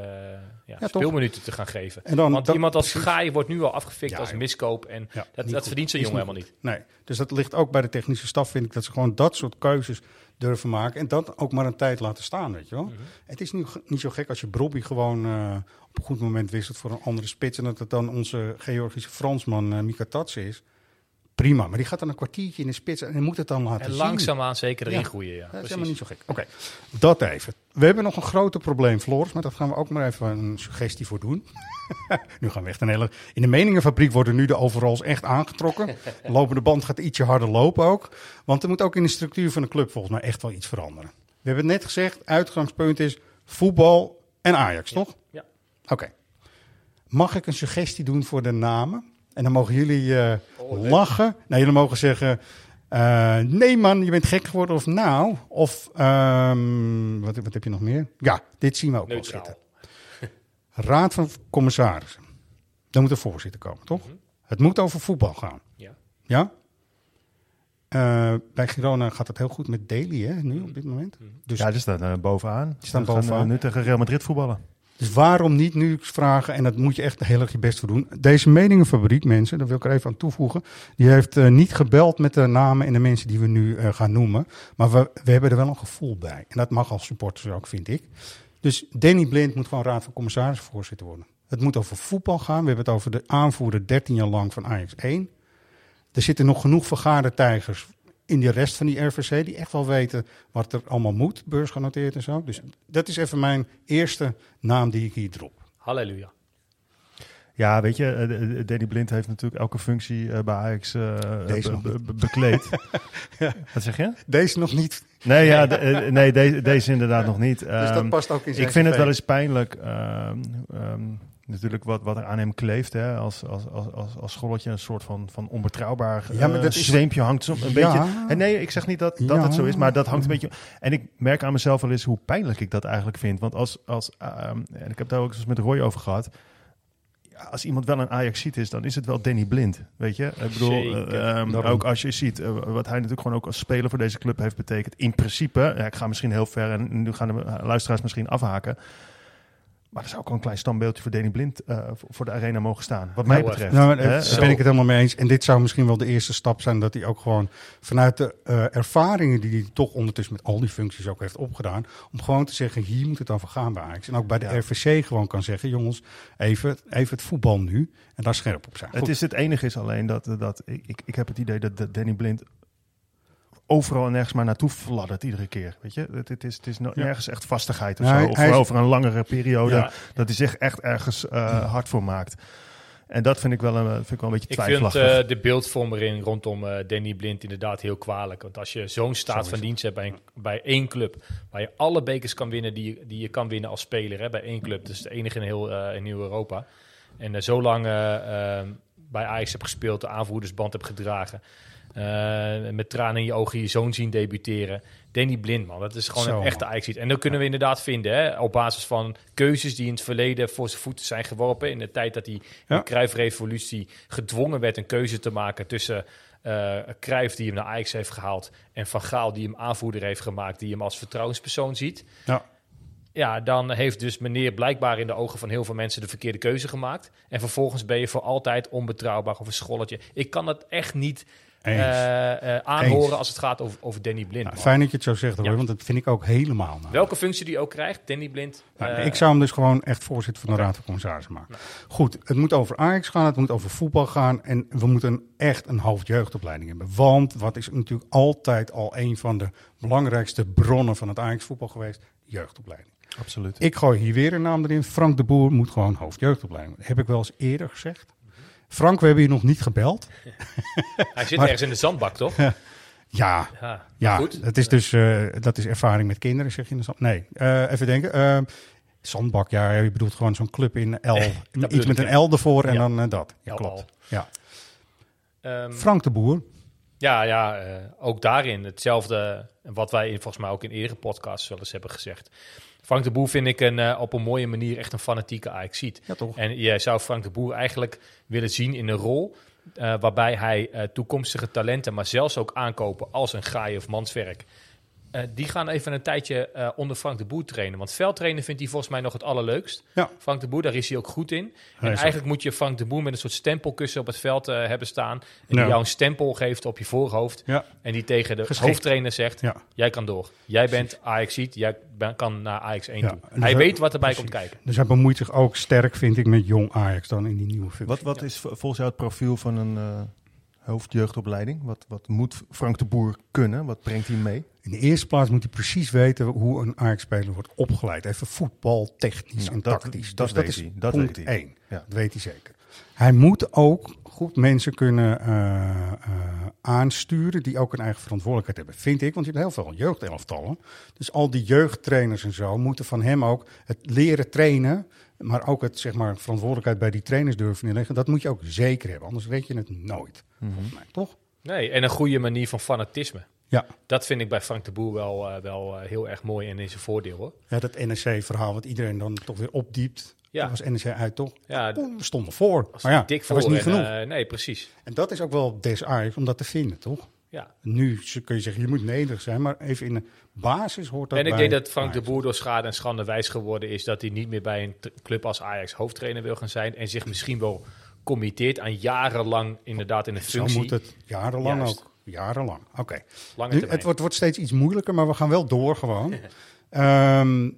ja, speelminuten te gaan geven. En dan- Want iemand als. Gaai wordt nu al afgefikt Ja, als miskoop en Ja, dat, dat verdient zo'n jongen niet helemaal niet. Nee, dus dat ligt ook bij de technische staf, vind ik, dat ze gewoon dat soort keuzes durven maken. En dat ook maar een tijd laten staan, weet je wel. Mhm. Het is nu niet zo gek als je Brobby gewoon eh, op een goed moment wisselt voor een andere spits. En dat het dan onze Georgische Fransman uh, Mika Tatsen is. Prima, maar die gaat dan een kwartiertje in de spits en moet het dan laten En zien. langzaamaan zeker erin Ja. groeien. Ja, Dat is helemaal niet zo gek. Oké, dat even. We hebben nog een groter probleem, Floris, maar dat gaan we ook maar even een suggestie voor doen. nu gaan we echt een hele... In de meningenfabriek worden nu de overalls echt aangetrokken. De lopende band gaat ietsje harder lopen ook. Want er moet ook in de structuur van de club volgens mij echt wel iets veranderen. We hebben het net gezegd, uitgangspunt is voetbal en Ajax, toch? Ja. Oké. Mag ik een suggestie doen voor de namen? En dan mogen jullie eh, lachen. Nee, jullie mogen zeggen... eh, nee man, je bent gek geworden. Of nou. Of ehm, wat, wat heb je nog meer? Ja, dit zien we ook wel zitten. Raad van commissarissen. Daar moet een voorzitter komen, toch? Het moet over voetbal gaan. Ja. Ja? Eh, bij Girona gaat het heel goed met Daly, hè, nu op dit moment. Dus, Ja, die staan eh, bovenaan. Die staan bovenaan. nu tegen Real Madrid voetballen. Dus waarom niet nu vragen, en dat moet je echt heel erg je best voor doen. Deze meningenfabriek, mensen, daar wil ik er even aan toevoegen. Die heeft eh, niet gebeld met de namen en de mensen die we nu eh, gaan noemen. Maar we, we hebben er wel een gevoel bij. En dat mag als supporters ook, vind ik. Dus Danny Blind moet gewoon raad van commissarissen voorzitter worden. Het moet over voetbal gaan. We hebben het over de aanvoerder 13 jaar lang van Ajax 1. Er zitten nog genoeg vergaarde tijgers in de rest van die RVC... die echt wel weten wat er allemaal moet, beursgenoteerd en zo. Dus dat is even mijn eerste naam die ik hier drop. Halleluja. Ja, weet je, eh, eh, Danny Blind heeft natuurlijk elke functie eh, bij Ajax eh, Deze be- nog be- niet. be- bekleed. Wat zeg je? Deze nog niet, Nee, ja, de- eh, nee deze, deze inderdaad nog niet. dus Ehm, dat past ook in zijn ik vind het wel eens pijnlijk, ehm, ehm, natuurlijk wat, wat er aan hem kleeft, hè, als, als, als, als, als scholletje, een soort van, van onbetrouwbaar Ja, maar eh, dat is- zweempje hangt zo een Ja. beetje. En nee, ik zeg niet dat, dat Ja. het zo is, maar dat hangt een beetje. En ik merk aan mezelf wel eens hoe pijnlijk ik dat eigenlijk vind. Want als, als ehm, en ik heb daar ook eens met Roy over gehad. Ja, als iemand wel een Ajaxiet is, dan is het wel Danny Blind, weet je? Ik bedoel, Zeker. eh, ehm, Daarom. ook als je ziet eh, wat hij natuurlijk gewoon ook als speler voor deze club heeft betekend. In principe, ja, ik ga misschien heel ver en nu gaan de luisteraars misschien afhaken. Maar er zou ook een klein standbeeldje voor Danny Blind eh, voor- de arena mogen staan, wat mij Heel erg. betreft. Nou, Hè? daar ben ik het helemaal mee eens. En dit zou misschien wel de eerste stap zijn dat hij ook gewoon vanuit de eh, ervaringen die hij toch ondertussen met al die functies ook heeft opgedaan, om gewoon te zeggen, hier moet het over gaan bij Ajax. En ook bij de Ja. RVC gewoon kan zeggen, jongens, even, even het voetbal nu en daar scherp op zijn. Het, is, het enige is alleen dat, dat ik, ik, ik heb het idee dat Danny Blind overal en nergens maar naartoe fladdert iedere keer. Weet je, het, het is, het is no- Ja. nergens echt vastigheid of Nou, zo. Of is- over een langere periode Ja. dat hij zich echt ergens eh, hard voor maakt. En dat vind ik wel een, vind ik wel een beetje Ik vind twijfelachtig. eh, de beeldvorming rondom eh, Danny Blind inderdaad heel kwalijk. Want als je zo'n staat van dienst hebt bij, een- bij één club, waar je alle bekers kan winnen die, je- die je kan winnen als speler, hè, bij één club, dus de enige in heel, eh, in heel Europa. En eh, zo lang eh, eh, bij Ajax heb gespeeld, de aanvoerdersband heb gedragen. Eh, met tranen in je ogen je zoon zien debuteren. Danny Blind, man, dat is gewoon Zo, een echte ajax En dat kunnen we inderdaad vinden, hè, op basis van keuzes die in het verleden voor zijn voeten zijn geworpen. In de tijd dat Ja. de Cruijff-revolutie gedwongen werd een keuze te maken tussen eh Cruijff, die hem naar Ajax heeft gehaald, en Van Gaal, die hem aanvoerder heeft gemaakt, die hem als vertrouwenspersoon ziet. Ja. Ja, dan heeft dus meneer blijkbaar in de ogen van heel veel mensen de verkeerde keuze gemaakt. En vervolgens ben je voor altijd onbetrouwbaar of een scholletje. Ik kan het echt niet aanhoren Eens. als het gaat over, over Danny Blind. Nou, fijn dat je het zo zegt, Ja. want dat vind ik ook helemaal. nou. Welke functie die ook krijgt, Danny Blind. Nou, eh, ik zou hem dus gewoon echt voorzitter van de Raad van Commissarissen maken. Goed, het moet over Ajax gaan, het moet over voetbal gaan. En we moeten echt een hoofdjeugdopleiding hebben. Want wat is natuurlijk altijd al een van de belangrijkste bronnen van het Ajax voetbal geweest? Jeugdopleiding. Absoluut. Ik gooi hier weer een naam erin. Frank de Boer moet gewoon hoofdjeugdopleiding. Dat heb ik wel eens eerder gezegd. Frank, we hebben je nog niet gebeld. hij zit maar- ergens in de zandbak, toch? Ja, Ja, ja goed. dat is dus eh, dat is ervaring met kinderen, zeg je in de zand. Nee, eh, even denken. Eh, zandbak, ja, je bedoelt gewoon zo'n club in L. iets met een L ervoor en Ja. dan eh, dat. Ja, klopt. Ja. Ehm, Frank de Boer. Ja, ja ook daarin hetzelfde wat wij in, volgens mij ook in eerdere podcasts wel eens hebben gezegd. Frank de Boer vind ik een, eh, op een mooie manier echt een fanatieke Ajaxiet. Ja, toch? En jij zou Frank de Boer eigenlijk willen zien in een rol eh, waarbij hij eh, toekomstige talenten, maar zelfs ook aankopen als een Gaai of Manswerk. Eh, die gaan even een tijdje eh, onder Frank de Boer trainen. Want veldtrainen vindt hij volgens mij nog het allerleukst. Ja. Frank de Boer, daar is hij ook goed in. En eigenlijk moet je Frank de Boer met een soort stempelkussen op het veld eh, hebben staan. En die Ja. jou een stempel geeft op je voorhoofd. Ja. En die tegen de Geschikt. hoofdtrainer zegt, Ja. jij kan door. Jij bent Ajaxiet, jij ben- kan naar Ajax 1 Ja, toe. en dus Hij weet wat erbij precies. komt kijken. Dus hij bemoeit zich ook sterk, vind ik, met jong Ajax dan in die nieuwe functie. Wat, wat is volgens jou het profiel van een eh, hoofdjeugdopleiding? Wat, wat moet Frank de Boer kunnen? Wat brengt hij mee? In de eerste plaats moet hij precies weten hoe een Ajax-speler wordt opgeleid. Even voetbaltechnisch Nou, en tactisch. dat dus dat is hij, dat punt weet hij. één. Ja. Dat weet hij zeker. Hij moet ook goed mensen kunnen eh, eh, aansturen die ook een eigen verantwoordelijkheid hebben. Vind ik, want je hebt heel veel jeugdelftallen. Dus al die jeugdtrainers en zo moeten van hem ook het leren trainen. Maar ook het zeg maar, verantwoordelijkheid bij die trainers durven neerleggen. Dat moet je ook zeker hebben, anders weet je het nooit. Volgens mij, toch? Nee, en een goede manier van fanatisme. Ja. Dat vind ik bij Frank de Boer wel, eh, wel heel erg mooi en in zijn voordeel hoor. ja, dat NEC-verhaal wat iedereen dan toch weer opdiept. Ja. Dat was NEC uit, toch? Ja, Oeh, we stonden voor. Maar ja, dik dat voor was niet en, genoeg. eh, nee, precies. En dat is ook wel des Ajax om dat te vinden, toch? Ja. Nu kun je zeggen, je moet nederig zijn, maar even in de basis hoort dat En ik denk dat Frank de. Boer door schade en schande wijs geworden is dat hij niet meer bij een club als Ajax hoofdtrainer wil gaan zijn en zich misschien wel committeert aan jarenlang inderdaad in een Zo functie. moet het jarenlang Juist. ook. Jarenlang, oké. Termijn. Het wordt, wordt steeds iets moeilijker, maar we gaan wel door gewoon. Ehm,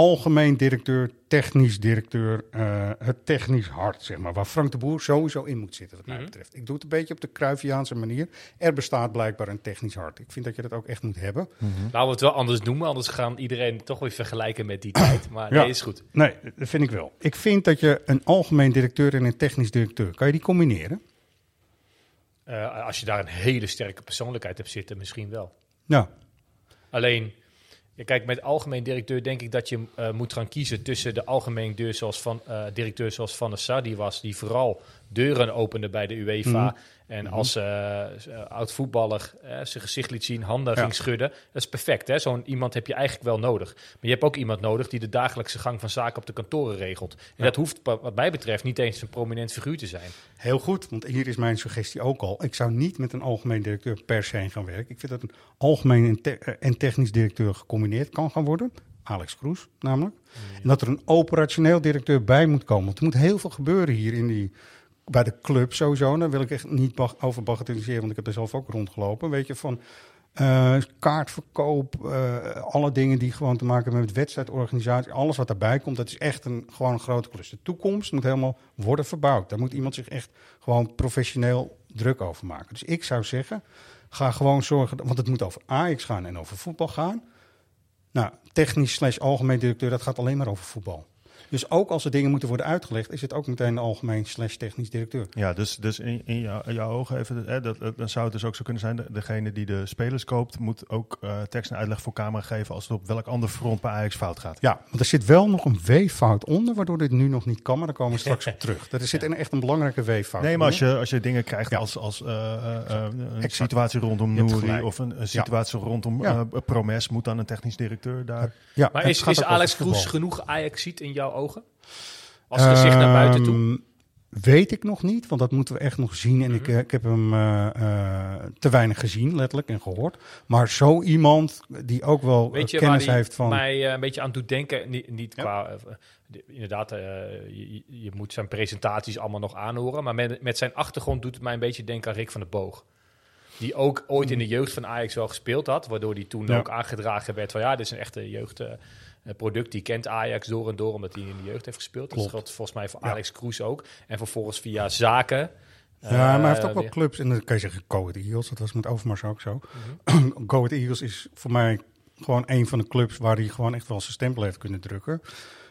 algemeen directeur, technisch directeur, eh, het technisch hart, zeg maar. Waar Frank de Boer sowieso in moet zitten, wat mij Mhm. betreft. Ik doe het een beetje op de Cruyffiaanse manier. Er bestaat blijkbaar een technisch hart. Ik vind dat je dat ook echt moet hebben. Laten we het wel anders noemen, anders gaan iedereen toch weer vergelijken met die tijd. Maar Ja. nee, is goed. Nee, dat vind ik wel. Ik vind dat je een algemeen directeur en een technisch directeur, kan je die combineren? Eh, als je daar een hele sterke persoonlijkheid hebt zitten, misschien wel. Ja, Alleen, kijk, met algemeen directeur denk ik dat je eh, moet gaan kiezen tussen de algemeen directeur zoals van, eh, directeur zoals Van der Sar, die was, die vooral deuren opende bij de UEFA. Mhm. En als eh, eh, oud voetballer eh, zijn gezicht liet zien, handen Ja. ging schudden. Dat is perfect, hè? Zo'n iemand heb je eigenlijk wel nodig. Maar je hebt ook iemand nodig die de dagelijkse gang van zaken op de kantoren regelt. En Ja. dat hoeft, wat mij betreft, niet eens een prominent figuur te zijn. Heel goed, want hier is mijn suggestie ook al. Ik zou niet met een algemeen directeur per se gaan werken. Ik vind dat een algemeen en, te- en technisch directeur gecombineerd kan gaan worden. Alex Kroes namelijk. En dat er een operationeel directeur bij moet komen. Want er moet heel veel gebeuren hier in die, bij de club sowieso. Daar wil ik echt niet over bagatelliseren, want ik heb er zelf ook rondgelopen. Weet je, van eh, kaartverkoop, eh, alle dingen die gewoon te maken hebben met wedstrijdorganisatie. Alles wat daarbij komt, dat is echt een, gewoon grote klus. De toekomst moet helemaal worden verbouwd. Daar moet iemand zich echt gewoon professioneel druk over maken. Dus ik zou zeggen, ga gewoon zorgen, want het moet over Ajax gaan en over voetbal gaan. Nou, technisch slash algemeen directeur, dat gaat alleen maar over voetbal. Dus ook als er dingen moeten worden uitgelegd, is het ook meteen de algemeen slash technisch directeur. Ja, dus, dus in, in, jou- in jouw ogen even, hè, dat, dat- dan zou het dus ook zo kunnen zijn, de- degene die de spelers koopt, moet ook eh, tekst en uitleg voor camera geven als het op welk ander front bij Ajax fout gaat. Ja, want er zit wel nog een W-fout onder, waardoor dit nu nog niet kan, maar daar komen we straks op terug. Er zit een, echt een belangrijke W-fout Nee, maar als je, als je dingen krijgt Ja. als, als eh, eh, een situatie rondom Nouri of een, een situatie rondom Ja. Promes, moet dan een technisch directeur daar... Ja, Maar is, is Alex. Kroes genoeg Ajax-ziet in jouw ogen? Als gezicht naar buiten toe? Ehm, Weet ik nog niet, want dat moeten we echt nog zien. En ik, Mhm. eh, ik heb hem eh, eh, te weinig gezien, letterlijk, en gehoord. Maar zo iemand die ook wel Weet je kennis waar heeft van... mij een beetje aan doet denken? Niet, niet Ja. qua... de- inderdaad, je, je moet zijn presentaties allemaal nog aanhoren. Maar met, met zijn achtergrond doet het mij een beetje denken aan Rick van der Boog. Die ook ooit in de jeugd van Ajax wel gespeeld had. Waardoor hij toen Ja. ook aangedragen werd van... Ja, dit is een echte jeugdproduct. die kent Ajax door en door, omdat hij in de jeugd heeft gespeeld. Klopt. Dat geldt volgens mij voor Ja. Alex Kroes ook. En vervolgens via zaken... ja, maar hij heeft eh, ook wel weer- clubs. En dan kan je zeggen, Go Ahead Eagles, dat was met Overmars ook zo. Go Ahead Eagles is voor mij gewoon een van de clubs waar hij gewoon echt wel zijn stempel heeft kunnen drukken.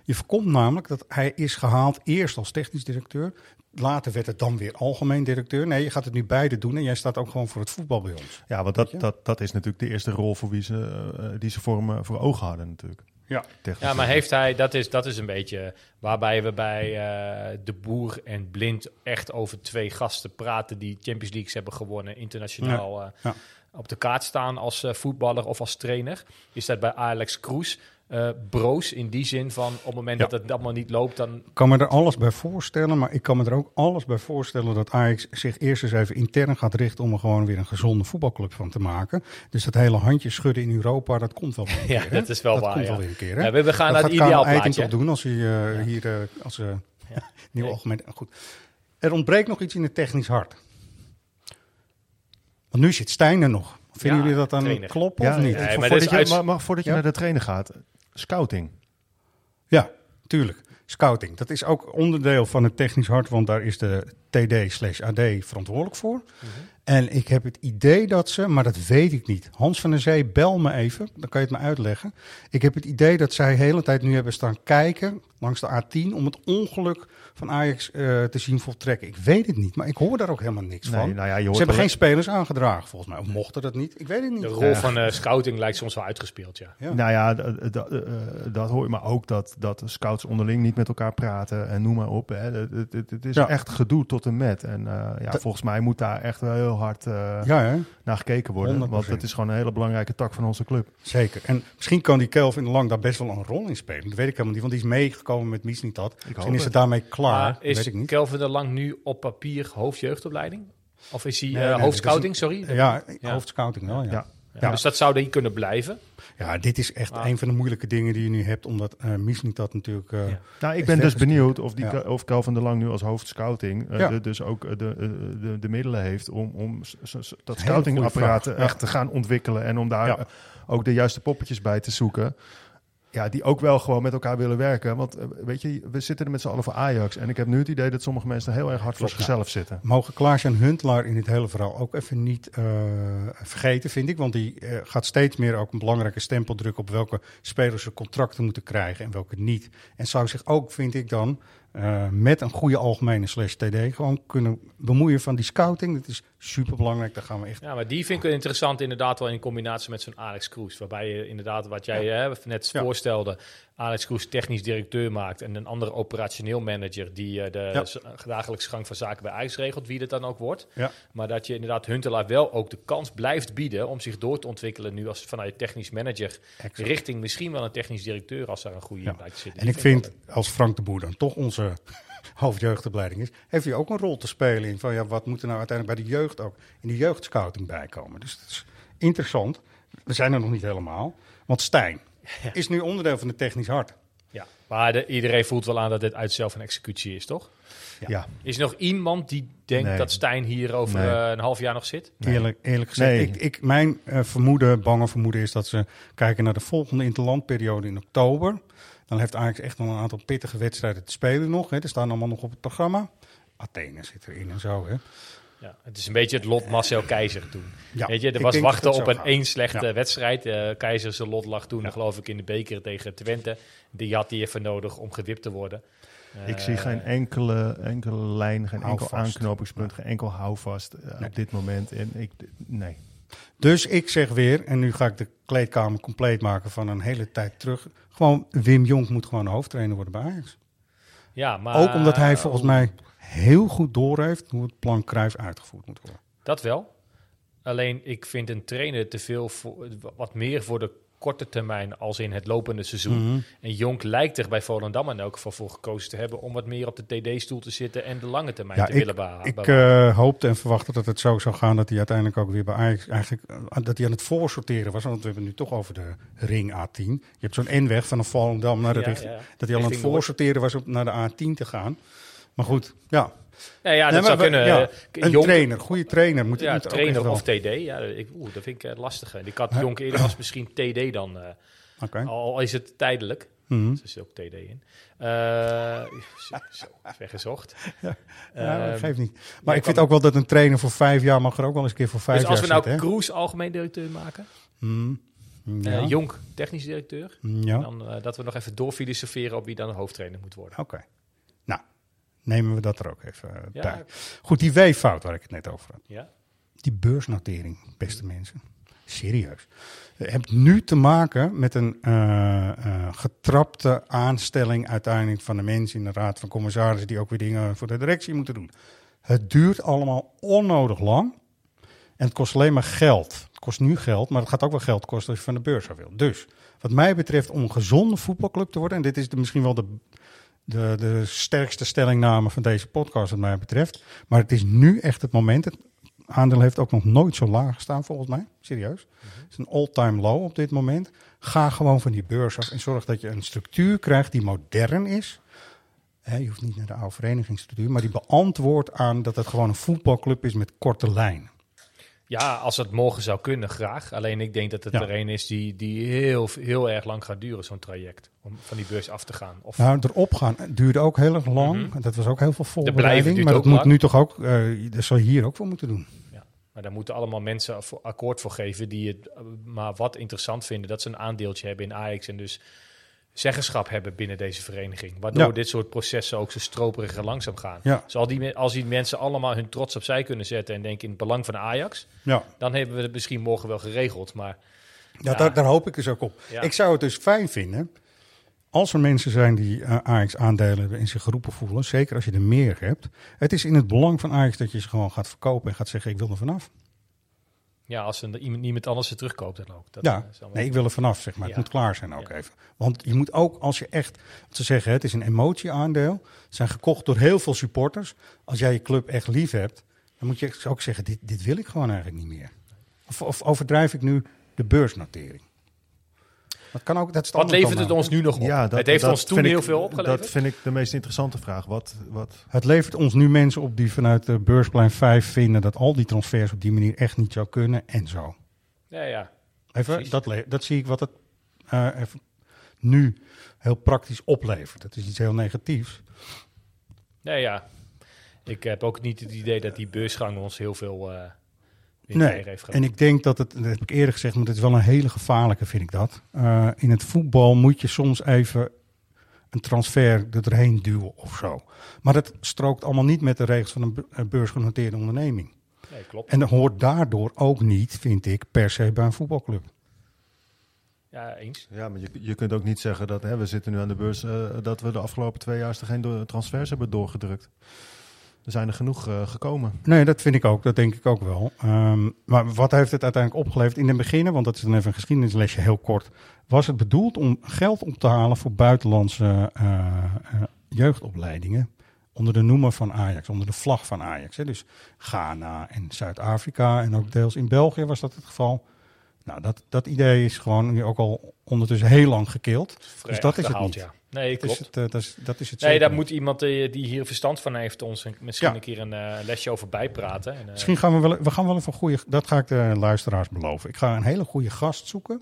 Je voorkomt namelijk dat hij is gehaald eerst als technisch directeur. Later werd het dan weer algemeen directeur. Nee, je gaat het nu beide doen en jij staat ook gewoon voor het voetbal bij ons. Ja, want dat, dat, dat is natuurlijk de eerste rol voor wie ze, eh, die ze voor, hem, eh, voor ogen hadden natuurlijk. Ja. Technisch. Ja, maar heeft hij, dat is, dat is een beetje waarbij we bij eh, De Boer en Blind echt over twee gasten praten die Champions Leagues hebben gewonnen, internationaal eh, ja. op de kaart staan als eh, voetballer of als trainer. Is dat bij Alex Kroes eh, broos in die zin van op het moment Ja. dat het allemaal niet loopt, dan Ik kan me er alles bij voorstellen, maar ik kan me er ook alles bij voorstellen dat Ajax zich eerst eens even intern gaat richten om er gewoon weer een gezonde voetbalclub van te maken. Dus dat hele handje schudden in Europa, dat komt wel weer een Ja, keer. dat is wel dat waar, komt ja. wel weer een keer. Hè? Ja, we, we gaan dat naar het ideaalplaatje. Eiting toch doen als hij eh, hier eh, als nieuw Nee. algemeen. Goed. Er ontbreekt nog iets in het technisch hart. Want nu zit Stijn er nog. Vinden Ja, jullie dat dan kloppen Ja, of niet? nee, voor- maar voordat, dat je, uit- maar, maar voordat je Ja? naar de trainer gaat, scouting. Ja, tuurlijk. Scouting. Dat is ook onderdeel van het technisch hart, want daar is de TD slash AD verantwoordelijk voor. En ik heb het idee dat ze, maar dat weet ik niet. Hans van der Zee, bel me even, dan kan je het me uitleggen. Ik heb het idee dat zij de hele tijd nu hebben staan kijken langs de A10 om het ongeluk van Ajax eh, te zien voltrekken. Ik weet het niet, maar ik hoor daar ook helemaal niks Nee, van. nou ja, je ze hebben geen spelers aangedragen volgens mij. Of mochten dat niet? Ik weet het niet. De rol van eh, scouting lijkt soms wel uitgespeeld, ja. Ja. Nou ja, eh, dat hoor je, maar ook dat, dat de scouts onderling niet met elkaar praten en noem maar op. Hè. Het, het- het- het is Ja. echt gedoe tot en met. En eh, ja, volgens mij moet daar echt wel heel hard eh, Ja, hè? naar gekeken worden. 100%. Want het is gewoon een hele belangrijke tak van onze club. zeker. En misschien kan die Kelvin de Lang daar best wel een rol in spelen. Dat weet ik helemaal niet, want die is meegekomen met Misnitat. Misschien hoop is het het. daarmee klaar. Maar Dat is weet ik niet. Kelvin de Lang nu op papier hoofdjeugdopleiding? Of is hij Nee, eh, nee, hoofdscouting, dat sorry? Ja, Ja. hoofdscouting wel, ja. Ja. Ja, Ja. Dus dat zou die kunnen blijven. Ja, dit is echt Ah. een van de moeilijke dingen die je nu hebt, omdat eh Misnitat natuurlijk... eh, Ja. Nou, ik ben dus benieuwd of, die, Ja. of Calvin de Lang nu als hoofdscouting eh, Ja. de- dus ook eh, de, eh, de, de middelen heeft om, om dat scoutingapparaat echt te gaan ontwikkelen en om daar Ja. eh, ook de juiste poppetjes bij te zoeken. Ja, die ook wel gewoon met elkaar willen werken. Want eh, weet je, we zitten er met z'n allen voor Ajax. En ik heb nu het idee dat sommige mensen heel erg hard voor zichzelf zitten. Mogen Klaas en Huntelaar in dit hele verhaal ook even niet eh, vergeten, vind ik. Want die eh, gaat steeds meer ook een belangrijke stempel drukken op welke spelers ze contracten moeten krijgen en welke niet. En zou zich ook, vind ik dan, eh, met een goede algemene slash TD gewoon kunnen bemoeien van die scouting. Dat is super belangrijk. Daar gaan we echt. Ja, maar die vind ik interessant inderdaad wel in combinatie met zo'n Alex Kroes. Waarbij je inderdaad, wat jij hè, net Ja. voorstelde, Alex Kroes technisch directeur maakt en een andere operationeel manager die eh, de Ja. dagelijkse gang van zaken bij Ajax regelt, wie dat dan ook wordt. Ja. Maar dat je inderdaad Huntelaar wel ook de kans blijft bieden om zich door te ontwikkelen nu als vanuit technisch manager Exact. richting misschien wel een technisch directeur als daar een goede Ja. zitten. En ik vind, als Frank de Boer dan toch onze hoofdjeugdopleiding is, heeft hij ook een rol te spelen in van ja, wat moet er nou uiteindelijk bij de jeugd ook in de jeugdscouting bij komen. Dus dat is interessant. We zijn er nog niet helemaal. Want Stijn is nu onderdeel van de technisch hart. Ja, maar de- iedereen voelt wel aan dat dit uit zelf een executie is, toch? Ja. Is er nog iemand die denkt Nee. dat Stijn hier over Nee. eh, een half jaar nog zit? Eerlijk, eerlijk gezegd, Nee. ik, ik, mijn eh, vermoeden, bange vermoeden is dat ze kijken naar de volgende interlandperiode in oktober. Dan heeft Ajax echt nog een aantal pittige wedstrijden te spelen nog. Hè. Er staan allemaal nog op het programma. Athene zit erin en zo. Hè. Ja, het is een beetje het lot Marcel Keizer toen. Ja, Weet je, er was wachten op een één slechte Ja. wedstrijd. Eh Keizer zijn lot lag toen, geloof ik, in de beker tegen Twente. Die had hij even nodig om gewipt te worden. Ik Eh, zie geen enkele, enkele lijn, geen enkel aanknopingspunt, geen enkel houvast eh, Nee. op dit moment. En ik, nee. Dus ik zeg weer, en nu ga ik de kleedkamer compleet maken van een hele tijd terug. Gewoon, Wim Jonk moet gewoon hoofdtrainer worden bij Ajax. Ja, maar, Ook omdat hij volgens mij heel goed doorheeft hoe het plan Cruijff uitgevoerd moet worden. Dat wel. Alleen ik vind een trainer te veel voor, wat meer voor de korte termijn als in het lopende seizoen. En Jonk lijkt er bij Volendam in elk geval voor gekozen te hebben om wat meer op de TD-stoel te zitten en de lange termijn Ja, te ik, willen beha- ik eh, hoopte en verwachtte dat het zo zou gaan dat hij uiteindelijk ook weer bij Ajax eigenlijk eh, dat hij aan het voorsorteren was. Want we hebben het nu toch over de ring A10. Je hebt zo'n N-weg van een Volendam naar de Ja, richting. ja. Dat hij al aan het voorsorteren was om naar de A10 te gaan. Maar goed, ja. Ja, ja, dat Nee, zou we- kunnen. ja, Eh, een Jonk- trainer, goede trainer. Moet, Ja, trainer of TD. Ja, ik, oeh, dat vind ik uh, lastig. Ik had? Jonk eerder als misschien TD dan. eh, Oké. al is het tijdelijk. Mhm. Er zit ook TD in. Eh, zo, zo, weggezocht. Ja, Ehm, dat geeft niet. Maar ik vind ook wel dat een trainer voor vijf jaar mag er ook wel eens een keer voor vijf Dus als we jaar nou? Kroes algemeen directeur maken, eh Ja. Jonk technisch directeur, ja. dan eh, dat we nog even doorfilosoferen op wie dan hoofdtrainer moet worden. Oké. Nou, nemen we dat er ook even eh, Ja. bij. Goed, die weeffout waar ik het net over had. Ja? Die beursnotering, beste mensen. Serieus. Je hebt nu te maken met een eh, eh, getrapte aanstelling uiteindelijk van de mensen in de raad van commissarissen die ook weer dingen voor de directie moeten doen. Het duurt allemaal onnodig lang en het kost alleen maar geld. Het kost nu geld, maar het gaat ook wel geld kosten als je van de beurs af wil. Dus wat mij betreft om een gezonde voetbalclub te worden, en dit is de, misschien wel de, de, de sterkste stellingname van deze podcast wat mij betreft, maar het is nu echt het moment. Het aandeel heeft ook nog nooit zo laag gestaan volgens mij, serieus. Het is een all-time low op dit moment. Ga gewoon van die beurs af en zorg dat je een structuur krijgt die modern is. Je hoeft niet naar de oude verenigingsstructuur, maar die beantwoordt aan dat het gewoon een voetbalclub is met korte lijnen. Ja, als het morgen zou kunnen, graag. Alleen ik denk dat het Ja. er een is die, die heel, heel erg lang gaat duren, zo'n traject. Om van die beurs af te gaan. Of, Nou, erop gaan duurde ook heel erg lang. Mhm. Dat was ook heel veel voorbereiding. Maar dat moet lang. nu toch ook, eh dat zal je hier ook voor moeten doen. maar Maar daar moeten allemaal mensen akkoord voor geven die het eh, maar wat interessant vinden. Dat ze een aandeeltje hebben in Ajax en dus zeggenschap hebben binnen deze vereniging. Waardoor Ja. dit soort processen ook zo stroperig en langzaam gaan. Ja. Dus al die, als die mensen allemaal hun trots opzij kunnen zetten en denken in het belang van Ajax, Ja, dan hebben we het misschien morgen wel geregeld. Maar ja. Daar, daar hoop ik dus ook op. Ik zou het dus fijn vinden als er mensen zijn die eh, Ajax-aandelen hebben en zich geroepen voelen. Zeker als je er meer hebt. Het is in het belang van Ajax dat je ze gewoon gaat verkopen en gaat zeggen: ik wil er vanaf. Ja, als er iemand, niemand anders ze terugkoopt dan ook. Dat, ja, eh, is nee, ik wil er vanaf, zeg maar. Het moet klaar zijn ook Ja. even. Want je moet ook, als je echt, ze zeggen, het is een emotieaandeel. Zijn gekocht door heel veel supporters. Als jij je club echt lief hebt, dan moet je ook zeggen, dit, dit wil ik gewoon eigenlijk niet meer. Of, of overdrijf ik nu de beursnotering? Dat kan ook, dat is Wat levert het ons nu nog op? Ja, dat, het heeft dat ons toen ik- heel veel opgeleverd. Dat vind ik de meest interessante vraag. Wat, wat, Het levert ons nu mensen op die vanuit de beursplein 5 vinden dat al die transfers op die manier echt niet zou kunnen en zo. Ja, ja. Even, dat, dat zie ik wat het eh, even nu heel praktisch oplevert. Dat is iets heel negatiefs. Nee, ja. Ik heb ook niet het idee dat die beursgang ons heel veel eh Nee, en ik denk dat het, dat heb ik eerder gezegd, maar het is wel een hele gevaarlijke, vind ik dat. Eh, in het voetbal moet je soms even een transfer er doorheen duwen of zo. Maar dat strookt allemaal niet met de regels van een be- een beursgenoteerde onderneming. Nee, klopt. En dat hoort daardoor ook niet, vind ik, per se bij een voetbalclub. Ja, eens. ja, maar je, je kunt ook niet zeggen dat hè, we zitten nu aan de beurs, eh, dat we de afgelopen twee jaar geen transfers hebben doorgedrukt. Er zijn er genoeg eh, gekomen. Nee, dat vind ik ook. Dat denk ik ook wel. Ehm, maar wat heeft het uiteindelijk opgeleverd? In het begin, want dat is dan even een geschiedenislesje heel kort, was het bedoeld om geld op te halen voor buitenlandse eh, eh, jeugdopleidingen. Onder de noemer van Ajax, onder de vlag van Ajax. Hè. Dus Ghana en Zuid-Afrika en ook deels in België was dat het geval. Nou, dat, dat idee is gewoon nu ook al ondertussen heel lang gekeeld. Dus dat is het niet. Ja. Nee, Dat is klopt. het, eh, dat is, dat is het Nee, daar moet iemand eh, die hier verstand van heeft ons een- misschien Ja. een keer een eh, lesje over bijpraten. En, eh, Misschien gaan we wel, we gaan wel even een goede, dat ga ik de luisteraars beloven. Ik ga een hele goede gast zoeken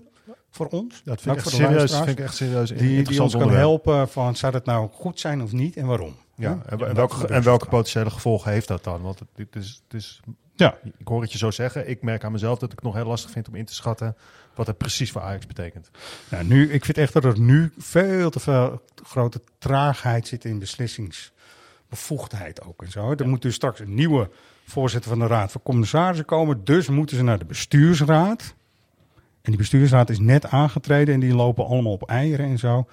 voor ons. Dat vind ik, voor echt serieus, vind ik echt serieus Die, die ons kan helpen van, zou dat nou goed zijn of niet en waarom? Ja, en, welke, en welke potentiële gevolgen heeft dat dan? Want het, het is, het is, Ja. ik hoor het je zo zeggen. Ik merk aan mezelf dat ik het nog heel lastig vind om in te schatten wat het precies voor Ajax betekent. Nou, nu, ik vind echt dat er nu veel te veel grote traagheid zit in beslissingsbevoegdheid ook en zo. Er moet dus straks een nieuwe voorzitter van de Raad van Commissarissen komen. Dus moeten ze naar de bestuursraad. En die bestuursraad is net aangetreden en die lopen allemaal op eieren en zo.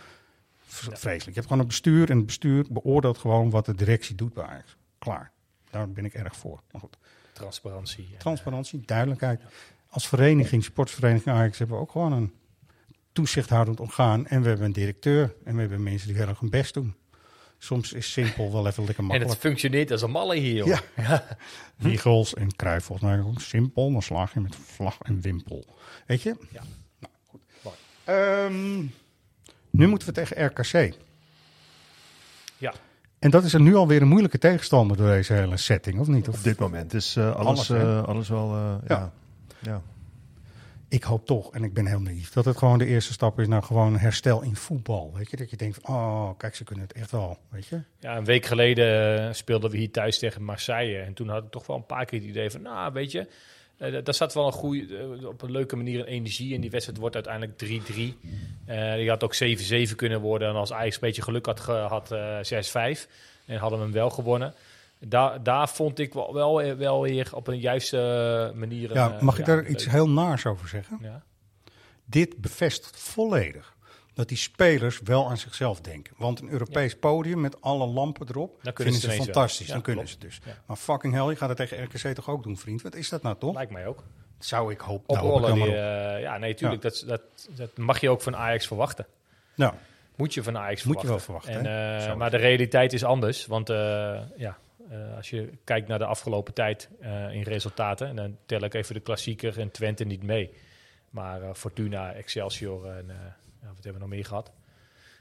Vreselijk. Je hebt gewoon een bestuur en het bestuur beoordeelt gewoon wat de directie doet bij Ajax. Klaar. Daar ben ik erg voor. Maar goed. Transparantie. En, Transparantie, duidelijkheid. Als vereniging, sportsvereniging Ajax, hebben we ook gewoon een toezichthoudend orgaan. En we hebben een directeur. En we hebben mensen die heel erg hun best doen. Soms is simpel wel even lekker en het makkelijk. functioneert als een malle hier. joh. Ja. Wiegels en Cruijff volgens mij ook simpel. Dan slaag je met vlag en wimpel. Weet je? Ja. Nou, goed. Ehm, nu moeten we tegen RKC. Ja. En dat is er nu alweer een moeilijke tegenstander door deze hele setting, of niet? Of Op dit moment is eh, alles, Alles, eh, alles wel... eh, Ja. ja. Ja. ik hoop toch, en ik ben heel naïef, dat het gewoon de eerste stap is naar gewoon herstel in voetbal. Weet je, dat je denkt van, oh, kijk, ze kunnen het echt wel, weet je. Ja, een week geleden speelden we hier thuis tegen Marseille. En toen had ik toch wel een paar keer het idee van, nou, weet je, eh, daar zat wel een goede, eh, op een leuke manier een energie in. Die wedstrijd wordt uiteindelijk 3-3. Eh die had ook 7-7 kunnen worden. En als Ajax een beetje geluk had gehad, eh 6-5. En hadden we hem wel gewonnen. Daar, daar vond ik wel, wel, wel weer op een juiste manier... Ja, mag ik daar iets heel naars over zeggen? Ja. Dit bevestigt volledig dat die spelers wel aan zichzelf denken. Want een Europees podium met alle lampen erop, Dan kunnen vinden ze fantastisch. Ja, dan kunnen klopt. ze dus. Ja. Maar fucking hell, je gaat het tegen RKC toch ook doen, vriend? Wat is dat nou toch? Lijkt mij ook. Zou ik hopen. Nou, hoop ik die, op. eh, ja, nee, tuurlijk. Dat, dat, dat mag je ook van Ajax verwachten. Nou, Moet je van Ajax Moet je verwachten. wel verwachten, En, eh, maar de realiteit is anders. Want eh, ja, als je kijkt naar de afgelopen tijd in resultaten... en dan tel ik even de klassieker en Twente niet mee. Maar Fortuna, Excelsior en ja, wat hebben we nog meer gehad?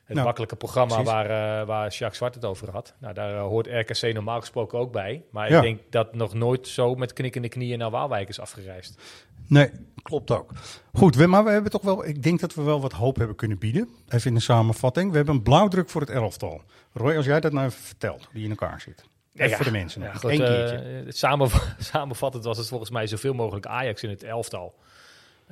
Het Nou, makkelijke programma precies. waar, eh, waar Jacques Zwart het over had. Nou, daar eh, hoort RKC normaal gesproken ook bij. Maar Ja. ik denk dat nog nooit zo met knikkende knieën naar Waalwijk is afgereisd. nee, klopt ook. Goed, we, maar we hebben toch wel, ik denk dat we wel wat hoop hebben kunnen bieden. Even in de samenvatting. We hebben een blauwdruk voor het elftal. Roy, als jij dat nou even vertelt, die in elkaar zit. Even ja, voor de mensen. Ja, nog. goed, Eén eh, keertje. samenvattend was het volgens mij zoveel mogelijk Ajax in het elftal.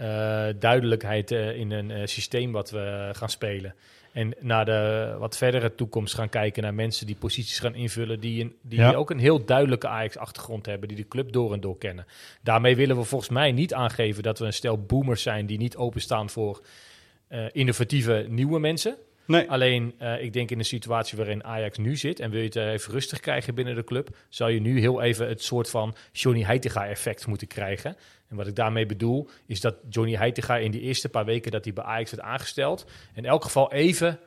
Eh, duidelijkheid eh, in een eh, systeem wat we gaan spelen. En naar de wat verdere toekomst gaan kijken naar mensen die posities gaan invullen. Die, een, die Ja. ook een heel duidelijke Ajax-achtergrond hebben. Die de club door en door kennen. Daarmee willen we volgens mij niet aangeven dat we een stel boomers zijn die niet openstaan voor innovatieve nieuwe mensen. Nee, Alleen, ik denk in de situatie waarin Ajax nu zit... en wil je het even rustig krijgen binnen de club... zou je nu heel even het soort van Johnny Heitinga-effect moeten krijgen. En wat ik daarmee bedoel, is dat Johnny Heitinga... in die eerste paar weken dat hij bij Ajax werd aangesteld... in elk geval even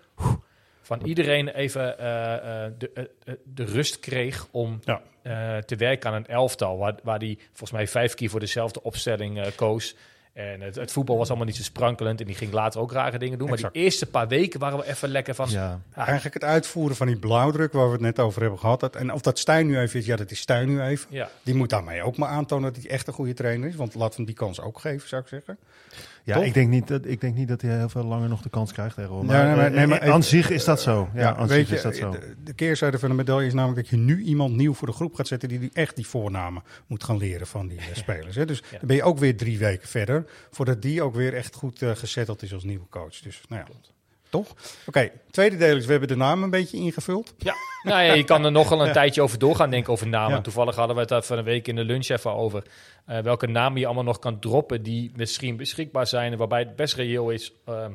van iedereen even eh, eh, de, eh, de rust kreeg... om Ja. te werken aan een elftal... waar, waar hij volgens mij vijf keer voor dezelfde opstelling koos... En het, het voetbal was allemaal niet zo sprankelend en die ging later ook rare dingen doen. Maar Exact. die eerste paar weken waren we even lekker van... Ja. Eigenlijk het uitvoeren van die blauwdruk waar we het net over hebben gehad. dat- En of dat Stijn nu even is, ja, dat is Stijn nu even. Ja. Die moet daarmee ook maar aantonen dat hij echt een goede trainer is. Want laten we hem die kans ook geven, zou ik zeggen. Ja, Toch? ik denk, niet dat, ik denk niet dat hij heel veel langer nog de kans krijgt. Maar, nee, maar- eh, nee, maar eh, aan zich is dat zo. Ja, weet is dat zo. De, de keerzijde van de medaille is namelijk dat je nu iemand nieuw voor de groep gaat zetten die die echt die voornamen moet gaan leren van die eh, spelers. Hè. Dus Ja. dan ben je ook weer drie weken verder voordat die ook weer echt goed eh gezetteld is als nieuwe coach. Dus nou ja, toch? Oké, tweede deel is we hebben de naam een beetje ingevuld. Ja, nou ja, je kan er nog wel een tijdje over doorgaan denken over namen. Ja. Toevallig hadden we het daar van een week in de lunch even over. eh, welke namen je allemaal nog kan droppen die misschien beschikbaar zijn. en Waarbij het best reëel is eh,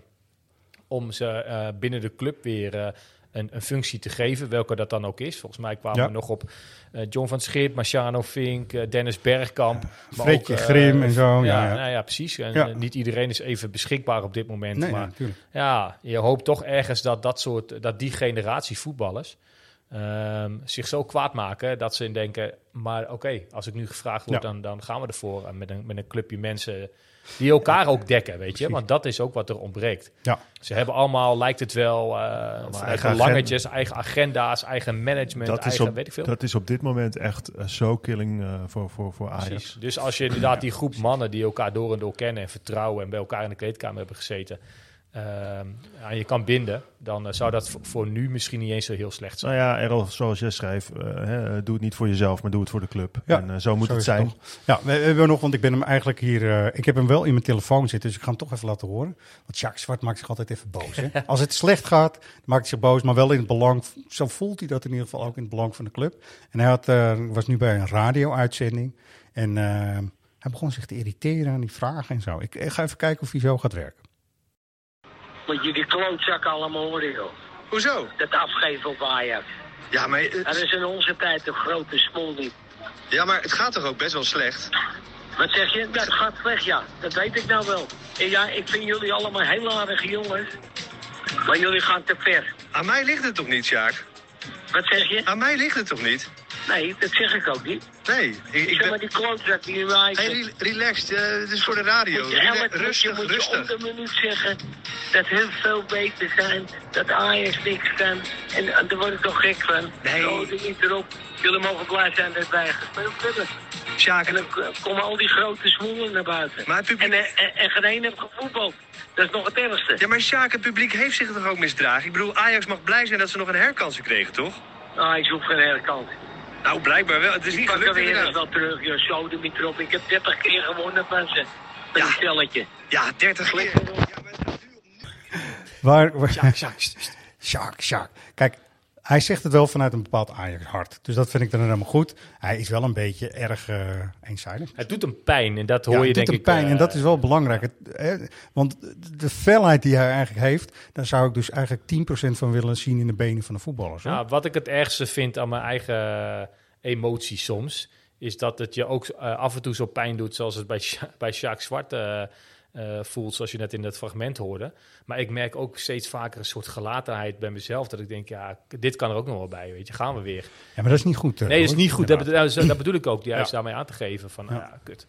om ze eh, binnen de club weer een, een functie te geven. Welke dat dan ook is. Volgens mij kwamen Ja. we nog op eh, John van Schip, Marciano Vink, eh, Dennis Bergkamp. Fredje ook, eh, Grim en zo, Ja, ja. Nou ja precies. En niet iedereen is even beschikbaar op dit moment. Nee, maar ja, je hoopt toch ergens dat dat soort, dat die generatie voetballers ehm, zich zo kwaad maken dat ze denken, maar oké, als ik nu gevraagd word, Ja. dan, dan gaan we ervoor. En met een, met een clubje mensen die elkaar ook dekken, weet je. Want dat is ook wat er ontbreekt. Ja. Ze hebben allemaal, lijkt het wel, eh eigen eigen belangetjes, eigen agenda's, eigen management, Dat is, eigen op, weet ik veel. dat is op dit moment echt eh, zo killing eh, voor, voor, voor Ajax. Precies. Dus als je inderdaad die groep mannen die elkaar door en door kennen en vertrouwen en bij elkaar in de kleedkamer hebben gezeten, aan je kan binden, dan eh, zou dat voor, nu misschien niet eens zo heel slecht zijn. Nou ja, Errol, zoals jij schrijft, eh, hè, doe het niet voor jezelf, maar doe het voor de club. Ja, en eh, zo moet zo het zijn. toch. Ja, we, we hebben nog, want ik ben hem eigenlijk hier. eh, ik heb hem wel in mijn telefoon zitten, dus ik ga hem toch even laten horen. Want Jacques Zwart maakt zich altijd even boos. Hè? Als het slecht gaat, maakt hij zich boos, maar wel in het belang. Zo voelt hij dat in ieder geval ook in het belang van de club. En hij had, eh, was nu bij een radio-uitzending. En eh, hij begon zich te irriteren aan die vragen en zo. Ik, ik ga even kijken of hij zo gaat werken. Moet je die klootzak allemaal horen, joh. Hoezo? Dat afgeven op Ajax. Ja maar, het, Dat is in onze tijd een grote smol niet. ja, maar het gaat toch ook best wel slecht? Wat zeg je? Dat gaat slecht, ja. Dat weet ik nou wel. En ja, ik vind jullie allemaal heel aardige jongens. Maar jullie gaan te ver. Aan mij ligt het toch niet, Sjaak? Wat zeg je? Aan mij ligt het toch niet? Nee, dat zeg ik ook niet. Nee, ik, ik zeg maar ben... die klootzak die in mij Hey, re- relaxed, eh, het is voor de radio. Moet je rustig, moet je rustig. om de minuut zeggen dat hun veel beter zijn, dat Ajax niks kan. En, en daar word ik toch gek van. Nee. Zo, niet erop. Jullie mogen blij zijn dat wij gespeeld hebben. Sjaak, En dan komen al die grote smoelen naar buiten. Maar het publiek- En, eh, en, en geen één heeft gevoetbald. Dat is nog het ergste. ja, maar Sjaak, het publiek heeft zich toch ook misdragen? Ik bedoel, Ajax mag blij zijn dat ze nog een herkans kregen, toch? Ajax hoeft geen herkant. Nou, blijkbaar wel. Het is niet gelukt er inderdaad. wel terug, de niet erop. Ik heb 30 keer gewonnen van ze. Met Ja. een stelletje. Ja, 30 keer. Op. Waar, waar, Sjaak, Sjaak. Kijk, hij zegt het wel vanuit een bepaald Ajax-hart. Dus dat vind ik dan helemaal goed. Hij is wel een beetje erg eh eenzijdig. Het doet hem pijn en dat hoor Ja, je het denk doet ik. hem pijn eh, en dat is wel belangrijk. Het, hè, want de felheid die hij eigenlijk heeft, daar zou ik dus eigenlijk 10% van willen zien in de benen van de voetballers. hoor. Nou, wat ik het ergste vind aan mijn eigen emotie soms, is dat het je ook eh, af en toe zo pijn doet, zoals het bij, Sja- bij Sjaak Zwart eh, voelt, zoals je net in dat fragment hoorde. Maar ik merk ook steeds vaker een soort gelatenheid bij mezelf, dat ik denk, ja, dit kan er ook nog wel bij, weet je, gaan we weer. Ja, maar dat is niet goed. eh, Nee, dat is niet goed. Dat, bedo- dat bedoel ik ook juist Ja. daarmee aan te geven van, Ja. ja, kut.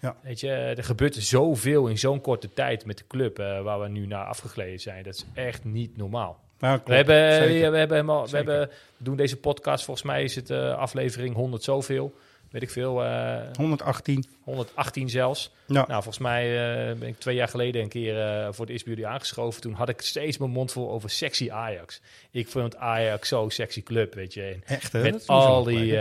Ja. Weet je, er gebeurt zoveel in zo'n korte tijd met de club eh, waar we nu naar afgegleden zijn. Dat is echt niet normaal. Klopt. We, hebben, we, hebben helemaal, we, hebben, we doen deze podcast, volgens mij is het aflevering 100 zoveel. Weet ik veel, eh, 118. 118 zelfs. Ja. Nou, volgens mij eh, ben ik twee jaar geleden een keer eh, voor het eerst bij jullie aangeschoven. Toen had ik steeds mijn mond vol over sexy Ajax. Ik vond Ajax zo sexy club, weet je. En Echt, hè? Met al die,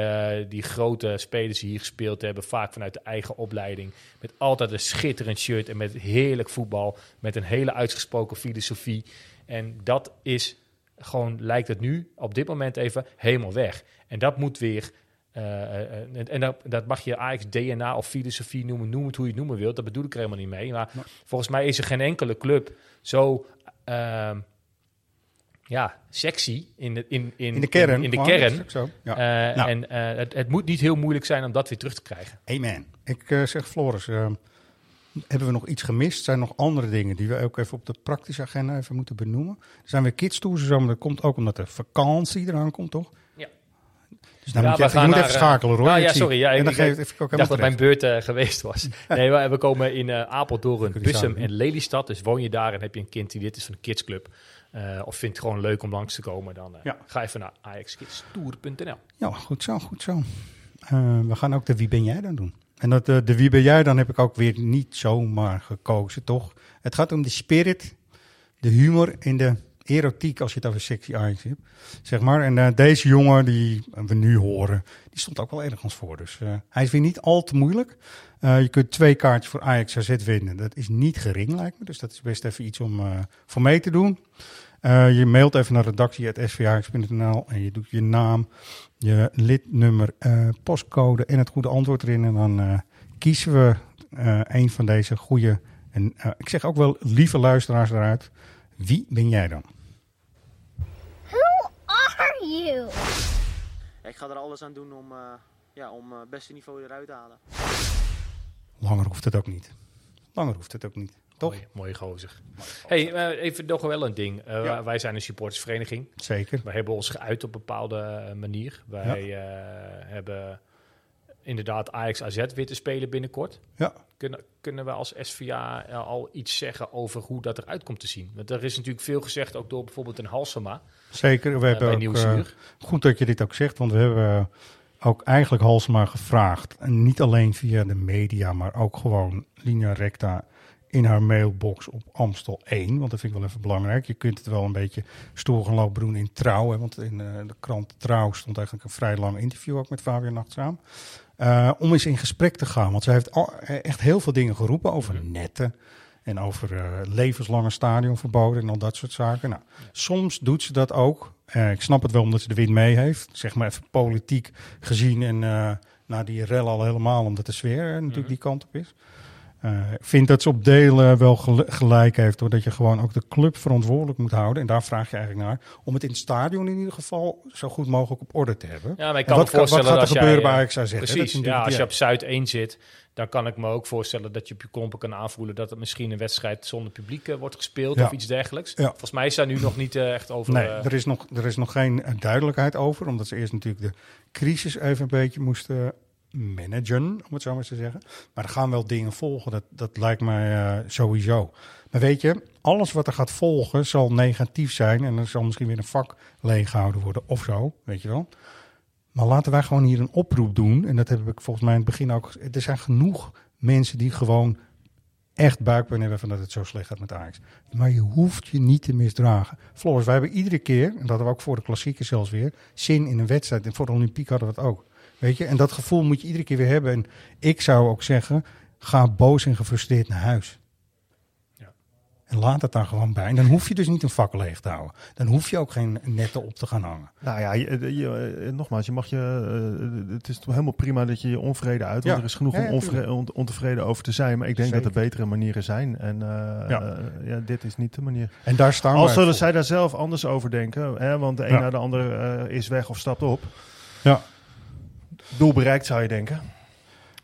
die grote spelers die hier gespeeld hebben, vaak vanuit de eigen opleiding. Met altijd een schitterend shirt en met heerlijk voetbal. Met een hele uitgesproken filosofie. En dat is gewoon, lijkt het nu op dit moment even helemaal weg. En dat moet weer. Eh, eh, en en dat, dat mag je Ajax DNA of filosofie noemen, noem het hoe je het noemen wilt. Dat bedoel ik er helemaal niet mee. Maar volgens mij is er geen enkele club zo ehm, ja, sexy in de, in, in, In de kern. In, de is kern. zo. Ja. Eh, Nou. En eh, het, het moet niet heel moeilijk zijn om dat weer terug te krijgen. Amen. Ik eh, zeg, Floris, eh, hebben we nog iets gemist? Zijn er nog andere dingen die we ook even op de praktische agenda even moeten benoemen? Er zijn weer kids tours maar dat komt ook omdat de vakantie eraan komt, toch? Ja. Dus dan Ja, moet je, even, je moet gaan even naar, eh, schakelen, Roy. nou Ik ja, sorry. Ja, en ik, dan ik, geef ik, ik ook ik dacht dat mijn beurt eh, geweest was. nee, we, we komen in eh Apeldoorn, Bussum en Lelystad. Dus woon je daar en heb je een kind die dit is van de kidsclub. eh, of vindt het gewoon leuk om langs te komen, dan eh, Ja. ga even naar axkidstour.nl. Ja, goed zo, goed zo. Eh, we gaan ook de Wie ben jij dan doen? En dat, eh, de Wie ben jij dan heb ik ook weer niet zomaar gekozen, toch? Het gaat om de spirit, de humor en de erotiek, als je het over sexy Ajax hebt. Zeg maar. En eh, deze jongen die we nu horen, die stond ook wel ergens voor. Dus eh, hij is weer niet al te moeilijk. Eh, je kunt twee kaartjes voor Ajax AZ winnen. Dat is niet gering, lijkt me. Dus dat is best even iets om voor mee te doen. Je mailt even naar redactie.svax.nl en je doet je naam, je lidnummer, postcode en het goede antwoord erin. En dan kiezen we een van deze goede, en ik zeg ook wel lieve luisteraars eruit. Wie ben jij dan? Who are you? Ik ga er alles aan doen om, eh ja, om eh, beste niveau eruit te halen. Langer hoeft het ook niet. Langer hoeft het ook niet. Toch? Mooie, mooie gozer. Hey, eh, even nog wel een ding. Eh, Ja. Wij zijn een supportersvereniging. Zeker. We hebben ons geuit op een bepaalde manier. Wij eh, hebben inderdaad Ajax AZ weer te spelen binnenkort. Ja. Kunnen, kunnen we als SVA eh, al iets zeggen over hoe dat eruit komt te zien? Want er is natuurlijk veel gezegd, ook door bijvoorbeeld een Halsema. Zeker. We Eh, hebben ook, eh, goed dat je dit ook zegt, want we hebben ook eigenlijk Halsema gevraagd. En niet alleen via de media, maar ook gewoon linea recta in haar mailbox op Amstel 1. Want dat vind ik wel even belangrijk. Je kunt het wel een beetje stoer gaan lopen doen in Trouw. Hè, want in de krant Trouw stond eigenlijk een vrij lang interview ook met Fabian Nachtzaam. Eh, om eens in gesprek te gaan. Want zij heeft al, eh, echt heel veel dingen geroepen over netten. En over eh, levenslange stadionverboden en al dat soort zaken. Nou, soms doet ze dat ook. Ik snap het wel omdat ze de wind mee heeft. Zeg maar even politiek gezien. En na die rel al helemaal omdat de sfeer natuurlijk die kant op is. Eh, ik vind dat ze op delen wel gel- gelijk heeft. Doordat je gewoon ook de club verantwoordelijk moet houden. En daar vraag je eigenlijk naar. Om het in het stadion in ieder geval zo goed mogelijk op orde te hebben. Ja, maar ik kan wat, me voorstellen wat gaat er als gebeuren jij, bij eh? Dat is Precies, ja, als je op Zuid 1 zit, dan kan ik me ook voorstellen dat je op je klompen kan aanvoelen dat het misschien een wedstrijd zonder publiek eh, wordt gespeeld Ja. of iets dergelijks. Ja. Volgens mij is daar nu nog niet echt over. Nee, er, is nog, er is nog geen duidelijkheid over. Omdat ze eerst natuurlijk de crisis even een beetje moesten managen, om het zo maar te zeggen. Maar er gaan wel dingen volgen, dat, dat lijkt mij eh, sowieso. Maar weet je, alles wat er gaat volgen zal negatief zijn. En er zal misschien weer een vak leeggehouden worden of zo, weet je wel. Maar laten wij gewoon hier een oproep doen. En dat heb ik volgens mij in het begin ook. Er zijn genoeg mensen die gewoon echt buikpijn hebben van dat het zo slecht gaat met Ajax. Maar je hoeft je niet te misdragen. Floris, wij hebben iedere keer, en dat hadden we ook voor de klassieken zelfs weer, zin in een wedstrijd. En voor de Olympiek hadden we het ook. Weet je, en dat gevoel moet je iedere keer weer hebben. En ik zou ook zeggen, ga boos en gefrustreerd naar huis. En laat het daar gewoon bij. En dan hoef je dus niet een vak leeg te houden. Dan hoef je ook geen netten op te gaan hangen. Nou ja, je, je- eh, nogmaals, je mag je, eh, het is helemaal prima dat je je onvrede uit, want Ja. er is genoeg Ja, ja, om on- ontevreden over te zijn. Maar ik denk dat er betere manieren zijn. En eh, Ja. eh, ja, dit is niet de manier. En daar staan Al wij zullen voor. zij daar zelf anders over denken, hè, want de een Ja. na de ander eh, is weg of stapt op. Ja. Doel bereikt zou je denken.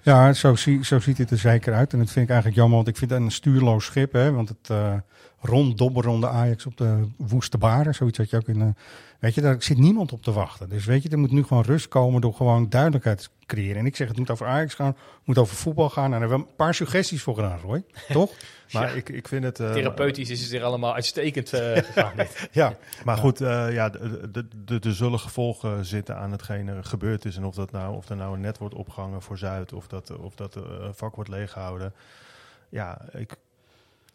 Ja, zo, zo ziet het er zeker uit. En dat vind ik eigenlijk jammer, want ik vind het een stuurloos schip. Hè, want het, eh, ronddobberende Ajax op de woeste baren. Zoiets had je ook in... eh, weet je, daar zit niemand op te wachten. Dus weet je, er moet nu gewoon rust komen door gewoon duidelijkheid te creëren. En ik zeg, het moet over Ajax gaan, het moet over voetbal gaan. En daar hebben we een paar suggesties voor gedaan, Roy. Toch? Maar Ja. ik, ik vind het... eh, Therapeutisch is het er allemaal uitstekend gegaan. dit. Ja. Maar goed, eh, ja, de- de- de- er zullen gevolgen zitten aan hetgeen er gebeurd is. En of, dat nou, of er nou een net wordt opgehangen voor Zuid, of dat, of dat vak wordt leeggehouden. Ja, ik,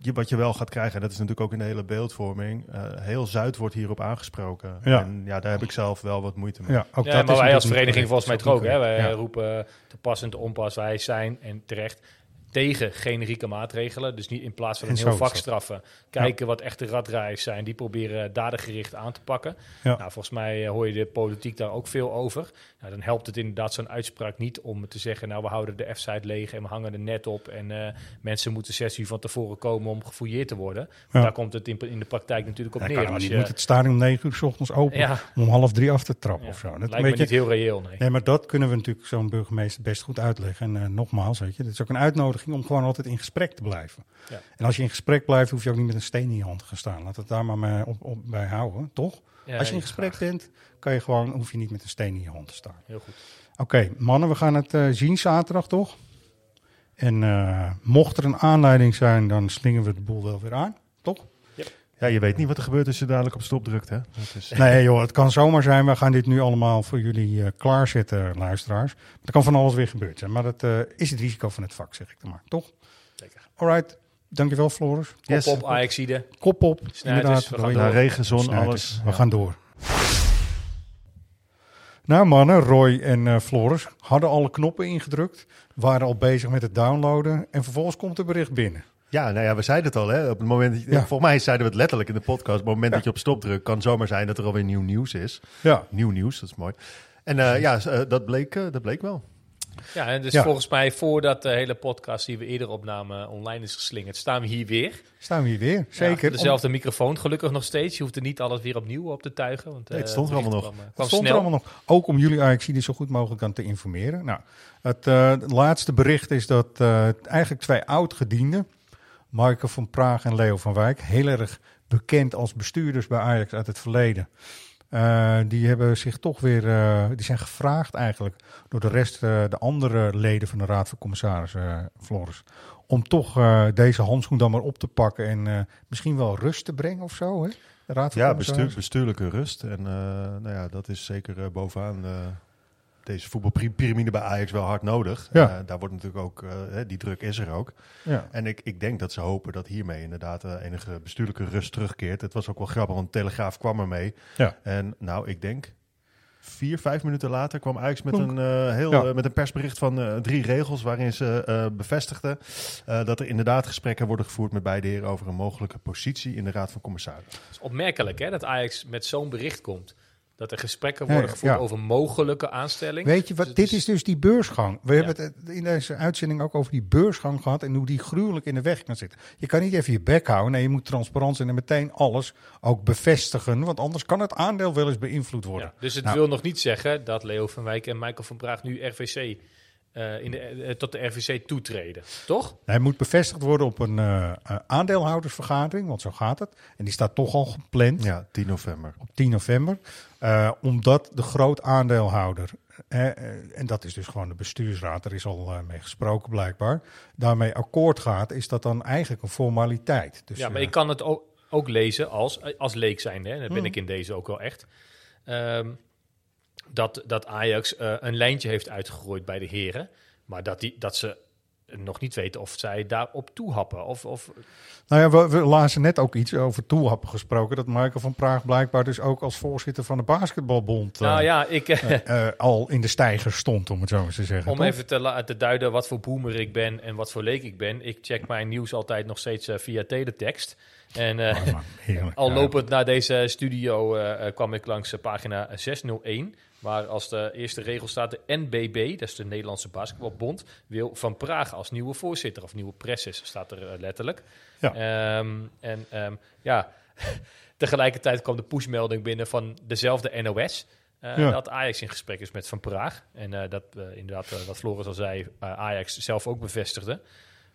je, wat je wel gaat krijgen, en dat is natuurlijk ook in de hele beeldvorming. eh, heel Zuid wordt hierop aangesproken. Ja. En ja, daar heb ik zelf wel wat moeite mee. Ja, ook Ja, dat maar is wij als vereniging volgens mij ook. Hè? Wij Ja. roepen te pas en te onpas. Wij zijn en terecht tegen generieke maatregelen. Dus niet in plaats van En een heel vak dat. straffen. Kijken wat echte raddraaiers zijn. Die proberen dadengericht aan te pakken. Ja. Nou, volgens mij eh, hoor je de politiek daar ook veel over. Nou, dan helpt het inderdaad zo'n uitspraak niet om te zeggen... nou, we houden de F-site leeg en we hangen er net op... en eh, mensen moeten zes uur van tevoren komen om gefouilleerd te worden. Ja. Daar komt het in, in de praktijk natuurlijk op neer. Als niet. je- Moet het stadion om 9 uur s ochtends open om half drie af te trappen of zo. lijkt een me beetje- niet heel reëel, nee. Nee, maar dat kunnen we natuurlijk zo'n burgemeester best goed uitleggen. En eh, nogmaals, weet je, het is ook een uitnodiging om gewoon altijd in gesprek te blijven. Ja. En als je in gesprek blijft, hoef je ook niet met een steen in je hand te gaan staan. Laat het daar maar mee op, op, bij houden, toch? Ja, als je in gesprek bent, kan je gewoon, hoef je niet met een steen in je hand te staan. Heel goed. Oké, mannen, we gaan het eh, zien zaterdag, toch? En eh, mocht er een aanleiding zijn, dan slingen we de boel wel weer aan? Ja, je weet niet wat er gebeurt als je dadelijk op stop drukt, hè? Dat is, Nee joh, het kan zomaar zijn. We gaan dit nu allemaal voor jullie eh, klaarzetten, luisteraars. Er kan van alles weer gebeurd zijn. Maar dat eh, is het risico van het vak, zeg ik dan maar. Toch? Zeker. Alright. Dankjewel, Floris. Kop Yes. op, Ajaxide. Kop op. Snijders, inderdaad. we gaan door. Regen, zon, Snijders. alles. We Ja. gaan door. Nou mannen, Roy en eh, Floris hadden alle knoppen ingedrukt. Waren al bezig met het downloaden. En vervolgens komt er bericht binnen. Ja, nou ja, we zeiden het al, hè? Op het moment dat je- Ja. Volgens mij zeiden we het letterlijk in de podcast. Op het moment dat je op stop drukt, kan zomaar zijn dat er alweer nieuw nieuws is. Ja. Nieuw nieuws, dat is mooi. En eh, ja, eh, dat, bleek, eh, dat bleek wel. Ja, en dus Ja. volgens mij voordat de hele podcast die we eerder opnamen online is geslingerd, staan we hier weer. Staan we hier weer. Ja, Zeker. dezelfde microfoon, gelukkig nog steeds. Je hoeft er niet alles weer opnieuw op te tuigen. Want, Nee, het stond er allemaal nog. Kwam, Het stond er allemaal nog. Ook om jullie Ajaxiden zo goed mogelijk aan te informeren. Nou, het, eh, het laatste bericht is dat eh, eigenlijk twee oud-gedienden, Marco van Praag en Leo van Wijk, heel erg bekend als bestuurders bij Ajax uit het verleden. eh, die hebben zich toch weer, eh, die zijn gevraagd eigenlijk door de rest, eh, de andere leden van de Raad van Commissarissen, Floris, om toch deze handschoen dan maar op te pakken en misschien wel rust te brengen of zo, hè? De Raad van Ja, bestuur, bestuurlijke rust. En nou ja, dat is zeker bovenaan deze voetbalpyramide bij Ajax wel hard nodig. Ja. Eh, daar wordt natuurlijk ook, eh, hè, die druk is er ook. Ja. En ik, ik denk dat ze hopen dat hiermee inderdaad eh, enige bestuurlijke rust terugkeert. Het was ook wel grappig, want de Telegraaf kwam ermee. Ja. En nou, ik denk vier, vijf minuten later kwam Ajax met, Klonk. een, eh, heel, Ja. met een persbericht van eh, drie regels waarin ze eh, bevestigden eh, dat er inderdaad gesprekken worden gevoerd met beide heren over een mogelijke positie in de Raad van Commissarissen. Het is opmerkelijk hè, dat Ajax met zo'n bericht komt. Dat er gesprekken worden gevoerd ja. over mogelijke aanstelling. Weet je wat, Dus dit is dus die beursgang. We hebben het in deze uitzending ook over die beursgang gehad en hoe die gruwelijk in de weg kan zitten. Je kan niet even je bek houden. Nee, je moet transparant zijn en meteen alles ook bevestigen. Want anders kan het aandeel wel eens beïnvloed worden. Ja, dus het Nou, wil nog niet zeggen dat Leo van Wijk en Michael van Praag nu RVC, eh, in de, eh, tot de RVC toetreden. Toch? Hij moet bevestigd worden op een aandeelhoudersvergadering, want zo gaat het. En die staat toch al gepland Ja, 10 november. op 10 november. Eh, omdat de groot aandeelhouder, eh, eh, en dat is dus gewoon de bestuursraad, er is al eh, mee gesproken blijkbaar, daarmee akkoord gaat, is dat dan eigenlijk een formaliteit. Dus, ja, maar ik kan het ook, ook lezen als, als leek zijn. Hè? Dat ben Hmm. ik in deze ook wel echt. Ehm, dat, dat Ajax een lijntje heeft uitgegooid bij de heren. Maar dat, die, dat ze nog niet weten of zij daarop toehappen. Of, of, Nou ja, we, we lazen net ook iets over toehappen gesproken. Dat Michael van Praag blijkbaar dus ook als voorzitter van de basketbalbond eh, nou ja, ik, eh, eh, al in de stijger stond, om het zo eens te zeggen. Om toch? even te, te duiden wat voor boomer ik ben en wat voor leek ik ben. Ik check mijn nieuws altijd nog steeds eh, via teletext. En eh, Oh, man, al lopend naar deze studio eh, eh, kwam ik langs eh, pagina 601. Waar als de eerste regel staat de NBB, dat is de Nederlandse Basketbalbond, wil Van Praag als nieuwe voorzitter of nieuwe presses, staat er eh, letterlijk. Ja. Ehm, en ehm, ja, tegelijkertijd kwam de pushmelding binnen van dezelfde NOS. eh, Ja. Dat Ajax in gesprek is met Van Praag. En eh, dat inderdaad, wat Floris al zei, Ajax zelf ook bevestigde.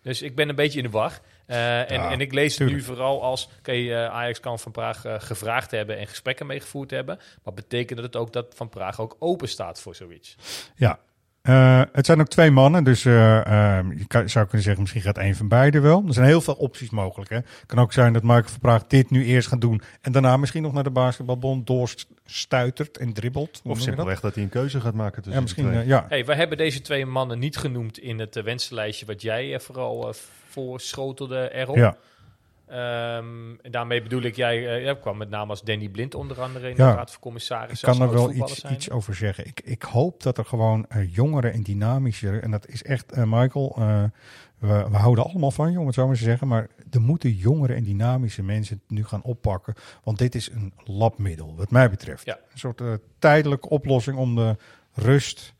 Dus ik ben een beetje in de war. Eh, en, Ja, en ik lees het nu tuurlijk. vooral als... Oké, eh, Ajax kan Van Praag eh, gevraagd hebben en gesprekken meegevoerd hebben. Maar betekent het ook dat Van Praag ook open staat voor zoiets? Ja. Eh, het zijn ook twee mannen, dus eh, ehm, je kan, zou kunnen zeggen, misschien gaat één van beide wel. Er zijn heel veel opties mogelijk. Het kan ook zijn dat Michael van Praag dit nu eerst gaat doen en daarna misschien nog naar de basketbalbond doorstuitert en dribbelt. Of je dat? simpelweg dat hij een keuze gaat maken tussen Ja, misschien, die twee. eh, ja. Hey, we hebben deze twee mannen niet genoemd in het uh, wensenlijstje wat jij uh, vooral uh, voorschotelde erop. Ja. Um, en daarmee bedoel ik, jij uh, kwam met name als Danny Blind onder andere in Ja. de Raad van Commissarissen. Ik kan er wel iets, iets over zeggen. Ik, ik hoop dat er gewoon eh, jongeren en dynamischer, en dat is echt, eh, Michael, eh, we, we houden allemaal van je, om het zo maar te zeggen, maar er moeten jongere en dynamische mensen nu gaan oppakken, want dit is een labmiddel, wat mij betreft. Ja. Een soort eh, tijdelijke oplossing om de rust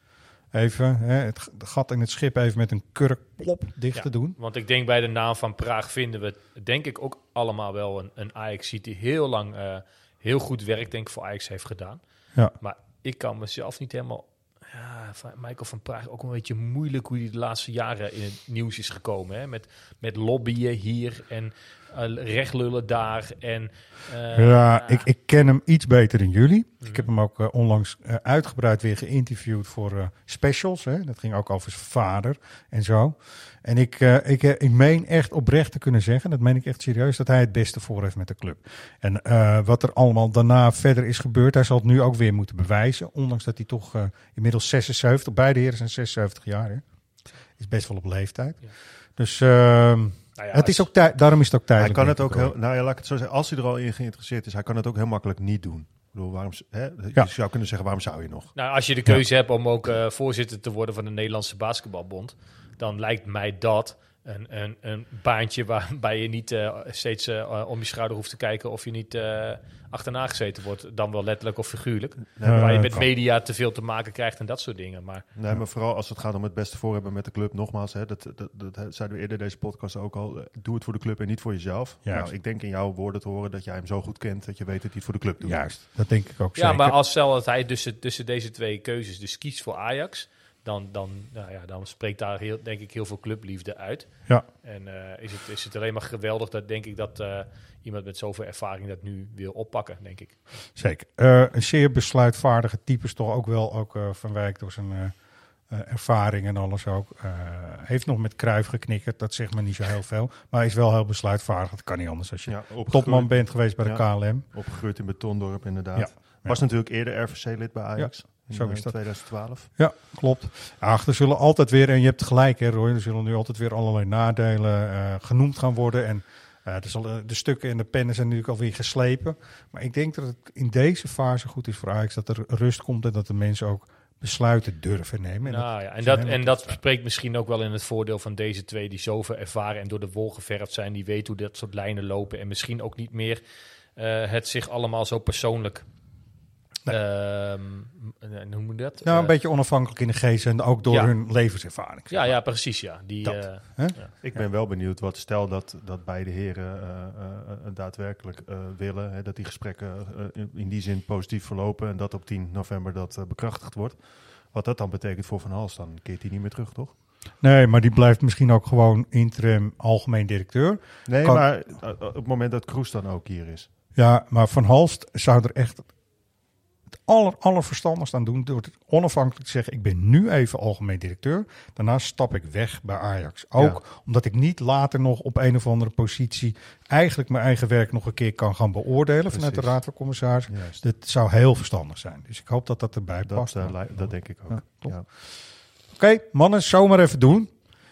even, hè, het gat in het schip even met een kurk plop dicht Ja, te doen. Want ik denk bij de naam van Praag vinden we, denk ik ook allemaal wel een, een Ajax die heel lang uh, heel goed werk denk ik voor Ajax heeft gedaan. Ja. Maar ik kan mezelf niet helemaal. Ja, Michael van Praag ook een beetje moeilijk hoe hij de laatste jaren in het nieuws is gekomen. Hè? Met, met lobbyen hier en uh, rechtlullen daar. En, uh, ja, ik, ik ken hem iets beter dan jullie. Ik heb hem ook uh, onlangs uitgebreid weer geïnterviewd voor specials. Hè. Dat ging ook over zijn vader en zo. En ik, uh, ik, ik meen echt oprecht te kunnen zeggen, dat meen ik echt serieus, dat hij het beste voor heeft met de club. En uh, wat er allemaal daarna verder is gebeurd, hij zal het nu ook weer moeten bewijzen. Ondanks dat hij toch inmiddels 76, beide heren zijn 76 jaar. Hè. Is best wel op leeftijd. Ja. Dus uh, nou ja, het is ook tijd, daarom is het ook tijdelijk. Hij kan het ook heel, nou ja, laat ik het zo zeggen, als hij er al in geïnteresseerd is, hij kan het ook heel makkelijk niet doen. Ik bedoel, waarom, hè? Je ja. zou kunnen zeggen, waarom zou je nog? Nou, als je de keuze ja. hebt om ook uh, voorzitter te worden van de Nederlandse Basketbalbond, dan lijkt mij dat een, een, een baantje waarbij je niet uh, steeds uh, om je schouder hoeft te kijken of je niet uh, achterna gezeten wordt, dan wel letterlijk of figuurlijk. Nee, waar je met media te veel te maken krijgt en dat soort dingen. Maar, nee, maar vooral als het gaat om het beste voor hebben met de club, nogmaals, hè, dat, dat, dat zeiden we eerder deze podcast ook al, doe het voor de club en niet voor jezelf. Juist. Nou, ik denk in jouw woorden te horen dat jij hem zo goed kent dat je weet dat hij het voor de club doet. Juist, dat denk ik ook Ja, zeker. maar als stel dat hij tussen, tussen deze twee keuzes dus kiest voor Ajax, dan, dan, nou ja, dan spreekt daar heel, denk ik heel veel clubliefde uit. Ja. En uh, is, het, is het alleen maar geweldig dat denk ik dat uh, iemand met zoveel ervaring dat nu wil oppakken, denk ik. Zeker. Uh, een zeer besluitvaardige types toch ook wel, ook Van Wijk door zijn ervaring en alles ook. heeft nog met Kruif geknikkerd, dat zegt me niet zo heel veel. Maar hij is wel heel besluitvaardig, dat kan niet anders als je ja, topman bent geweest bij de ja, KLM. Opgegroeid in Betondorp inderdaad. Ja. Was natuurlijk eerder RVC-lid bij Ajax. Zo is dat. 2012. Ja, klopt. Ach, er zullen altijd weer, en je hebt gelijk hè Roy, er zullen nu altijd weer allerlei nadelen uh, genoemd gaan worden. En uh, er zullen, de stukken en de pennen zijn natuurlijk alweer geslepen. Maar ik denk dat het in deze fase goed is voor Ajax dat er rust komt en dat de mensen ook besluiten durven nemen. En nou, dat, ja, en dat, en dat spreekt misschien ook wel in het voordeel van deze twee die zoveel ervaren en door de wol geverfd zijn. Die weten hoe dat soort lijnen lopen en misschien ook niet meer uh, het zich allemaal zo persoonlijk Nee. Uh, hoe moet dat? Nou, een uh, beetje onafhankelijk in de geest en ook door ja. hun levenservaring. Ja, ja, precies. Ja. Die, dat, uh, ja. Ik ben wel benieuwd wat stel dat, dat beide heren uh, daadwerkelijk willen, hè, dat die gesprekken in, in, die zin positief verlopen en dat op 10 november dat bekrachtigd wordt. Wat dat dan betekent voor Van Hals, dan keert hij niet meer terug, toch? Nee, maar die blijft misschien ook gewoon interim algemeen directeur. Nee, kan... maar op het moment dat Kroes dan ook hier is. Ja, maar Van Halst zou er echt aller, allerverstandigst aan doen door het onafhankelijk te zeggen: ik ben nu even algemeen directeur. Daarna stap ik weg bij Ajax. Ook ja. omdat ik niet later nog op een of andere positie eigenlijk mijn eigen werk nog een keer kan gaan beoordelen Precies. vanuit de Raad van Commissarissen. Dat zou heel verstandig zijn. Dus ik hoop dat dat erbij dat, past. Uh, dat denk ik ook. Ja, ja. Oké, okay, mannen, zomaar even doen.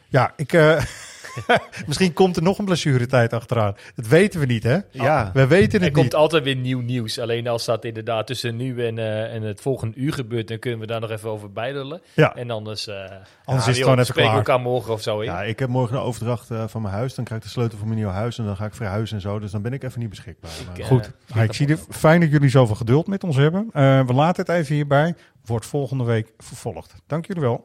Ja, ik. Uh, Misschien komt er nog een blessuretijd achteraan. Dat weten we niet, hè? Ja. We weten het er niet. Er komt altijd weer nieuw nieuws. Alleen als dat inderdaad tussen nu en, uh, en het volgende uur gebeurt, dan kunnen we daar nog even over bijdullen. Ja. En anders, uh, anders ja, is het gewoon even klaar. elkaar morgen of zo. Hè? Ja, ik heb morgen een overdracht uh, van mijn huis. Dan krijg ik de sleutel van mijn nieuw huis en dan ga ik verhuizen en zo. Dus dan ben ik even niet beschikbaar. Ik, Goed. Ah, ik zie het fijn dat jullie zoveel geduld met ons hebben. we laten het even hierbij. Wordt volgende week vervolgd. Dank jullie wel.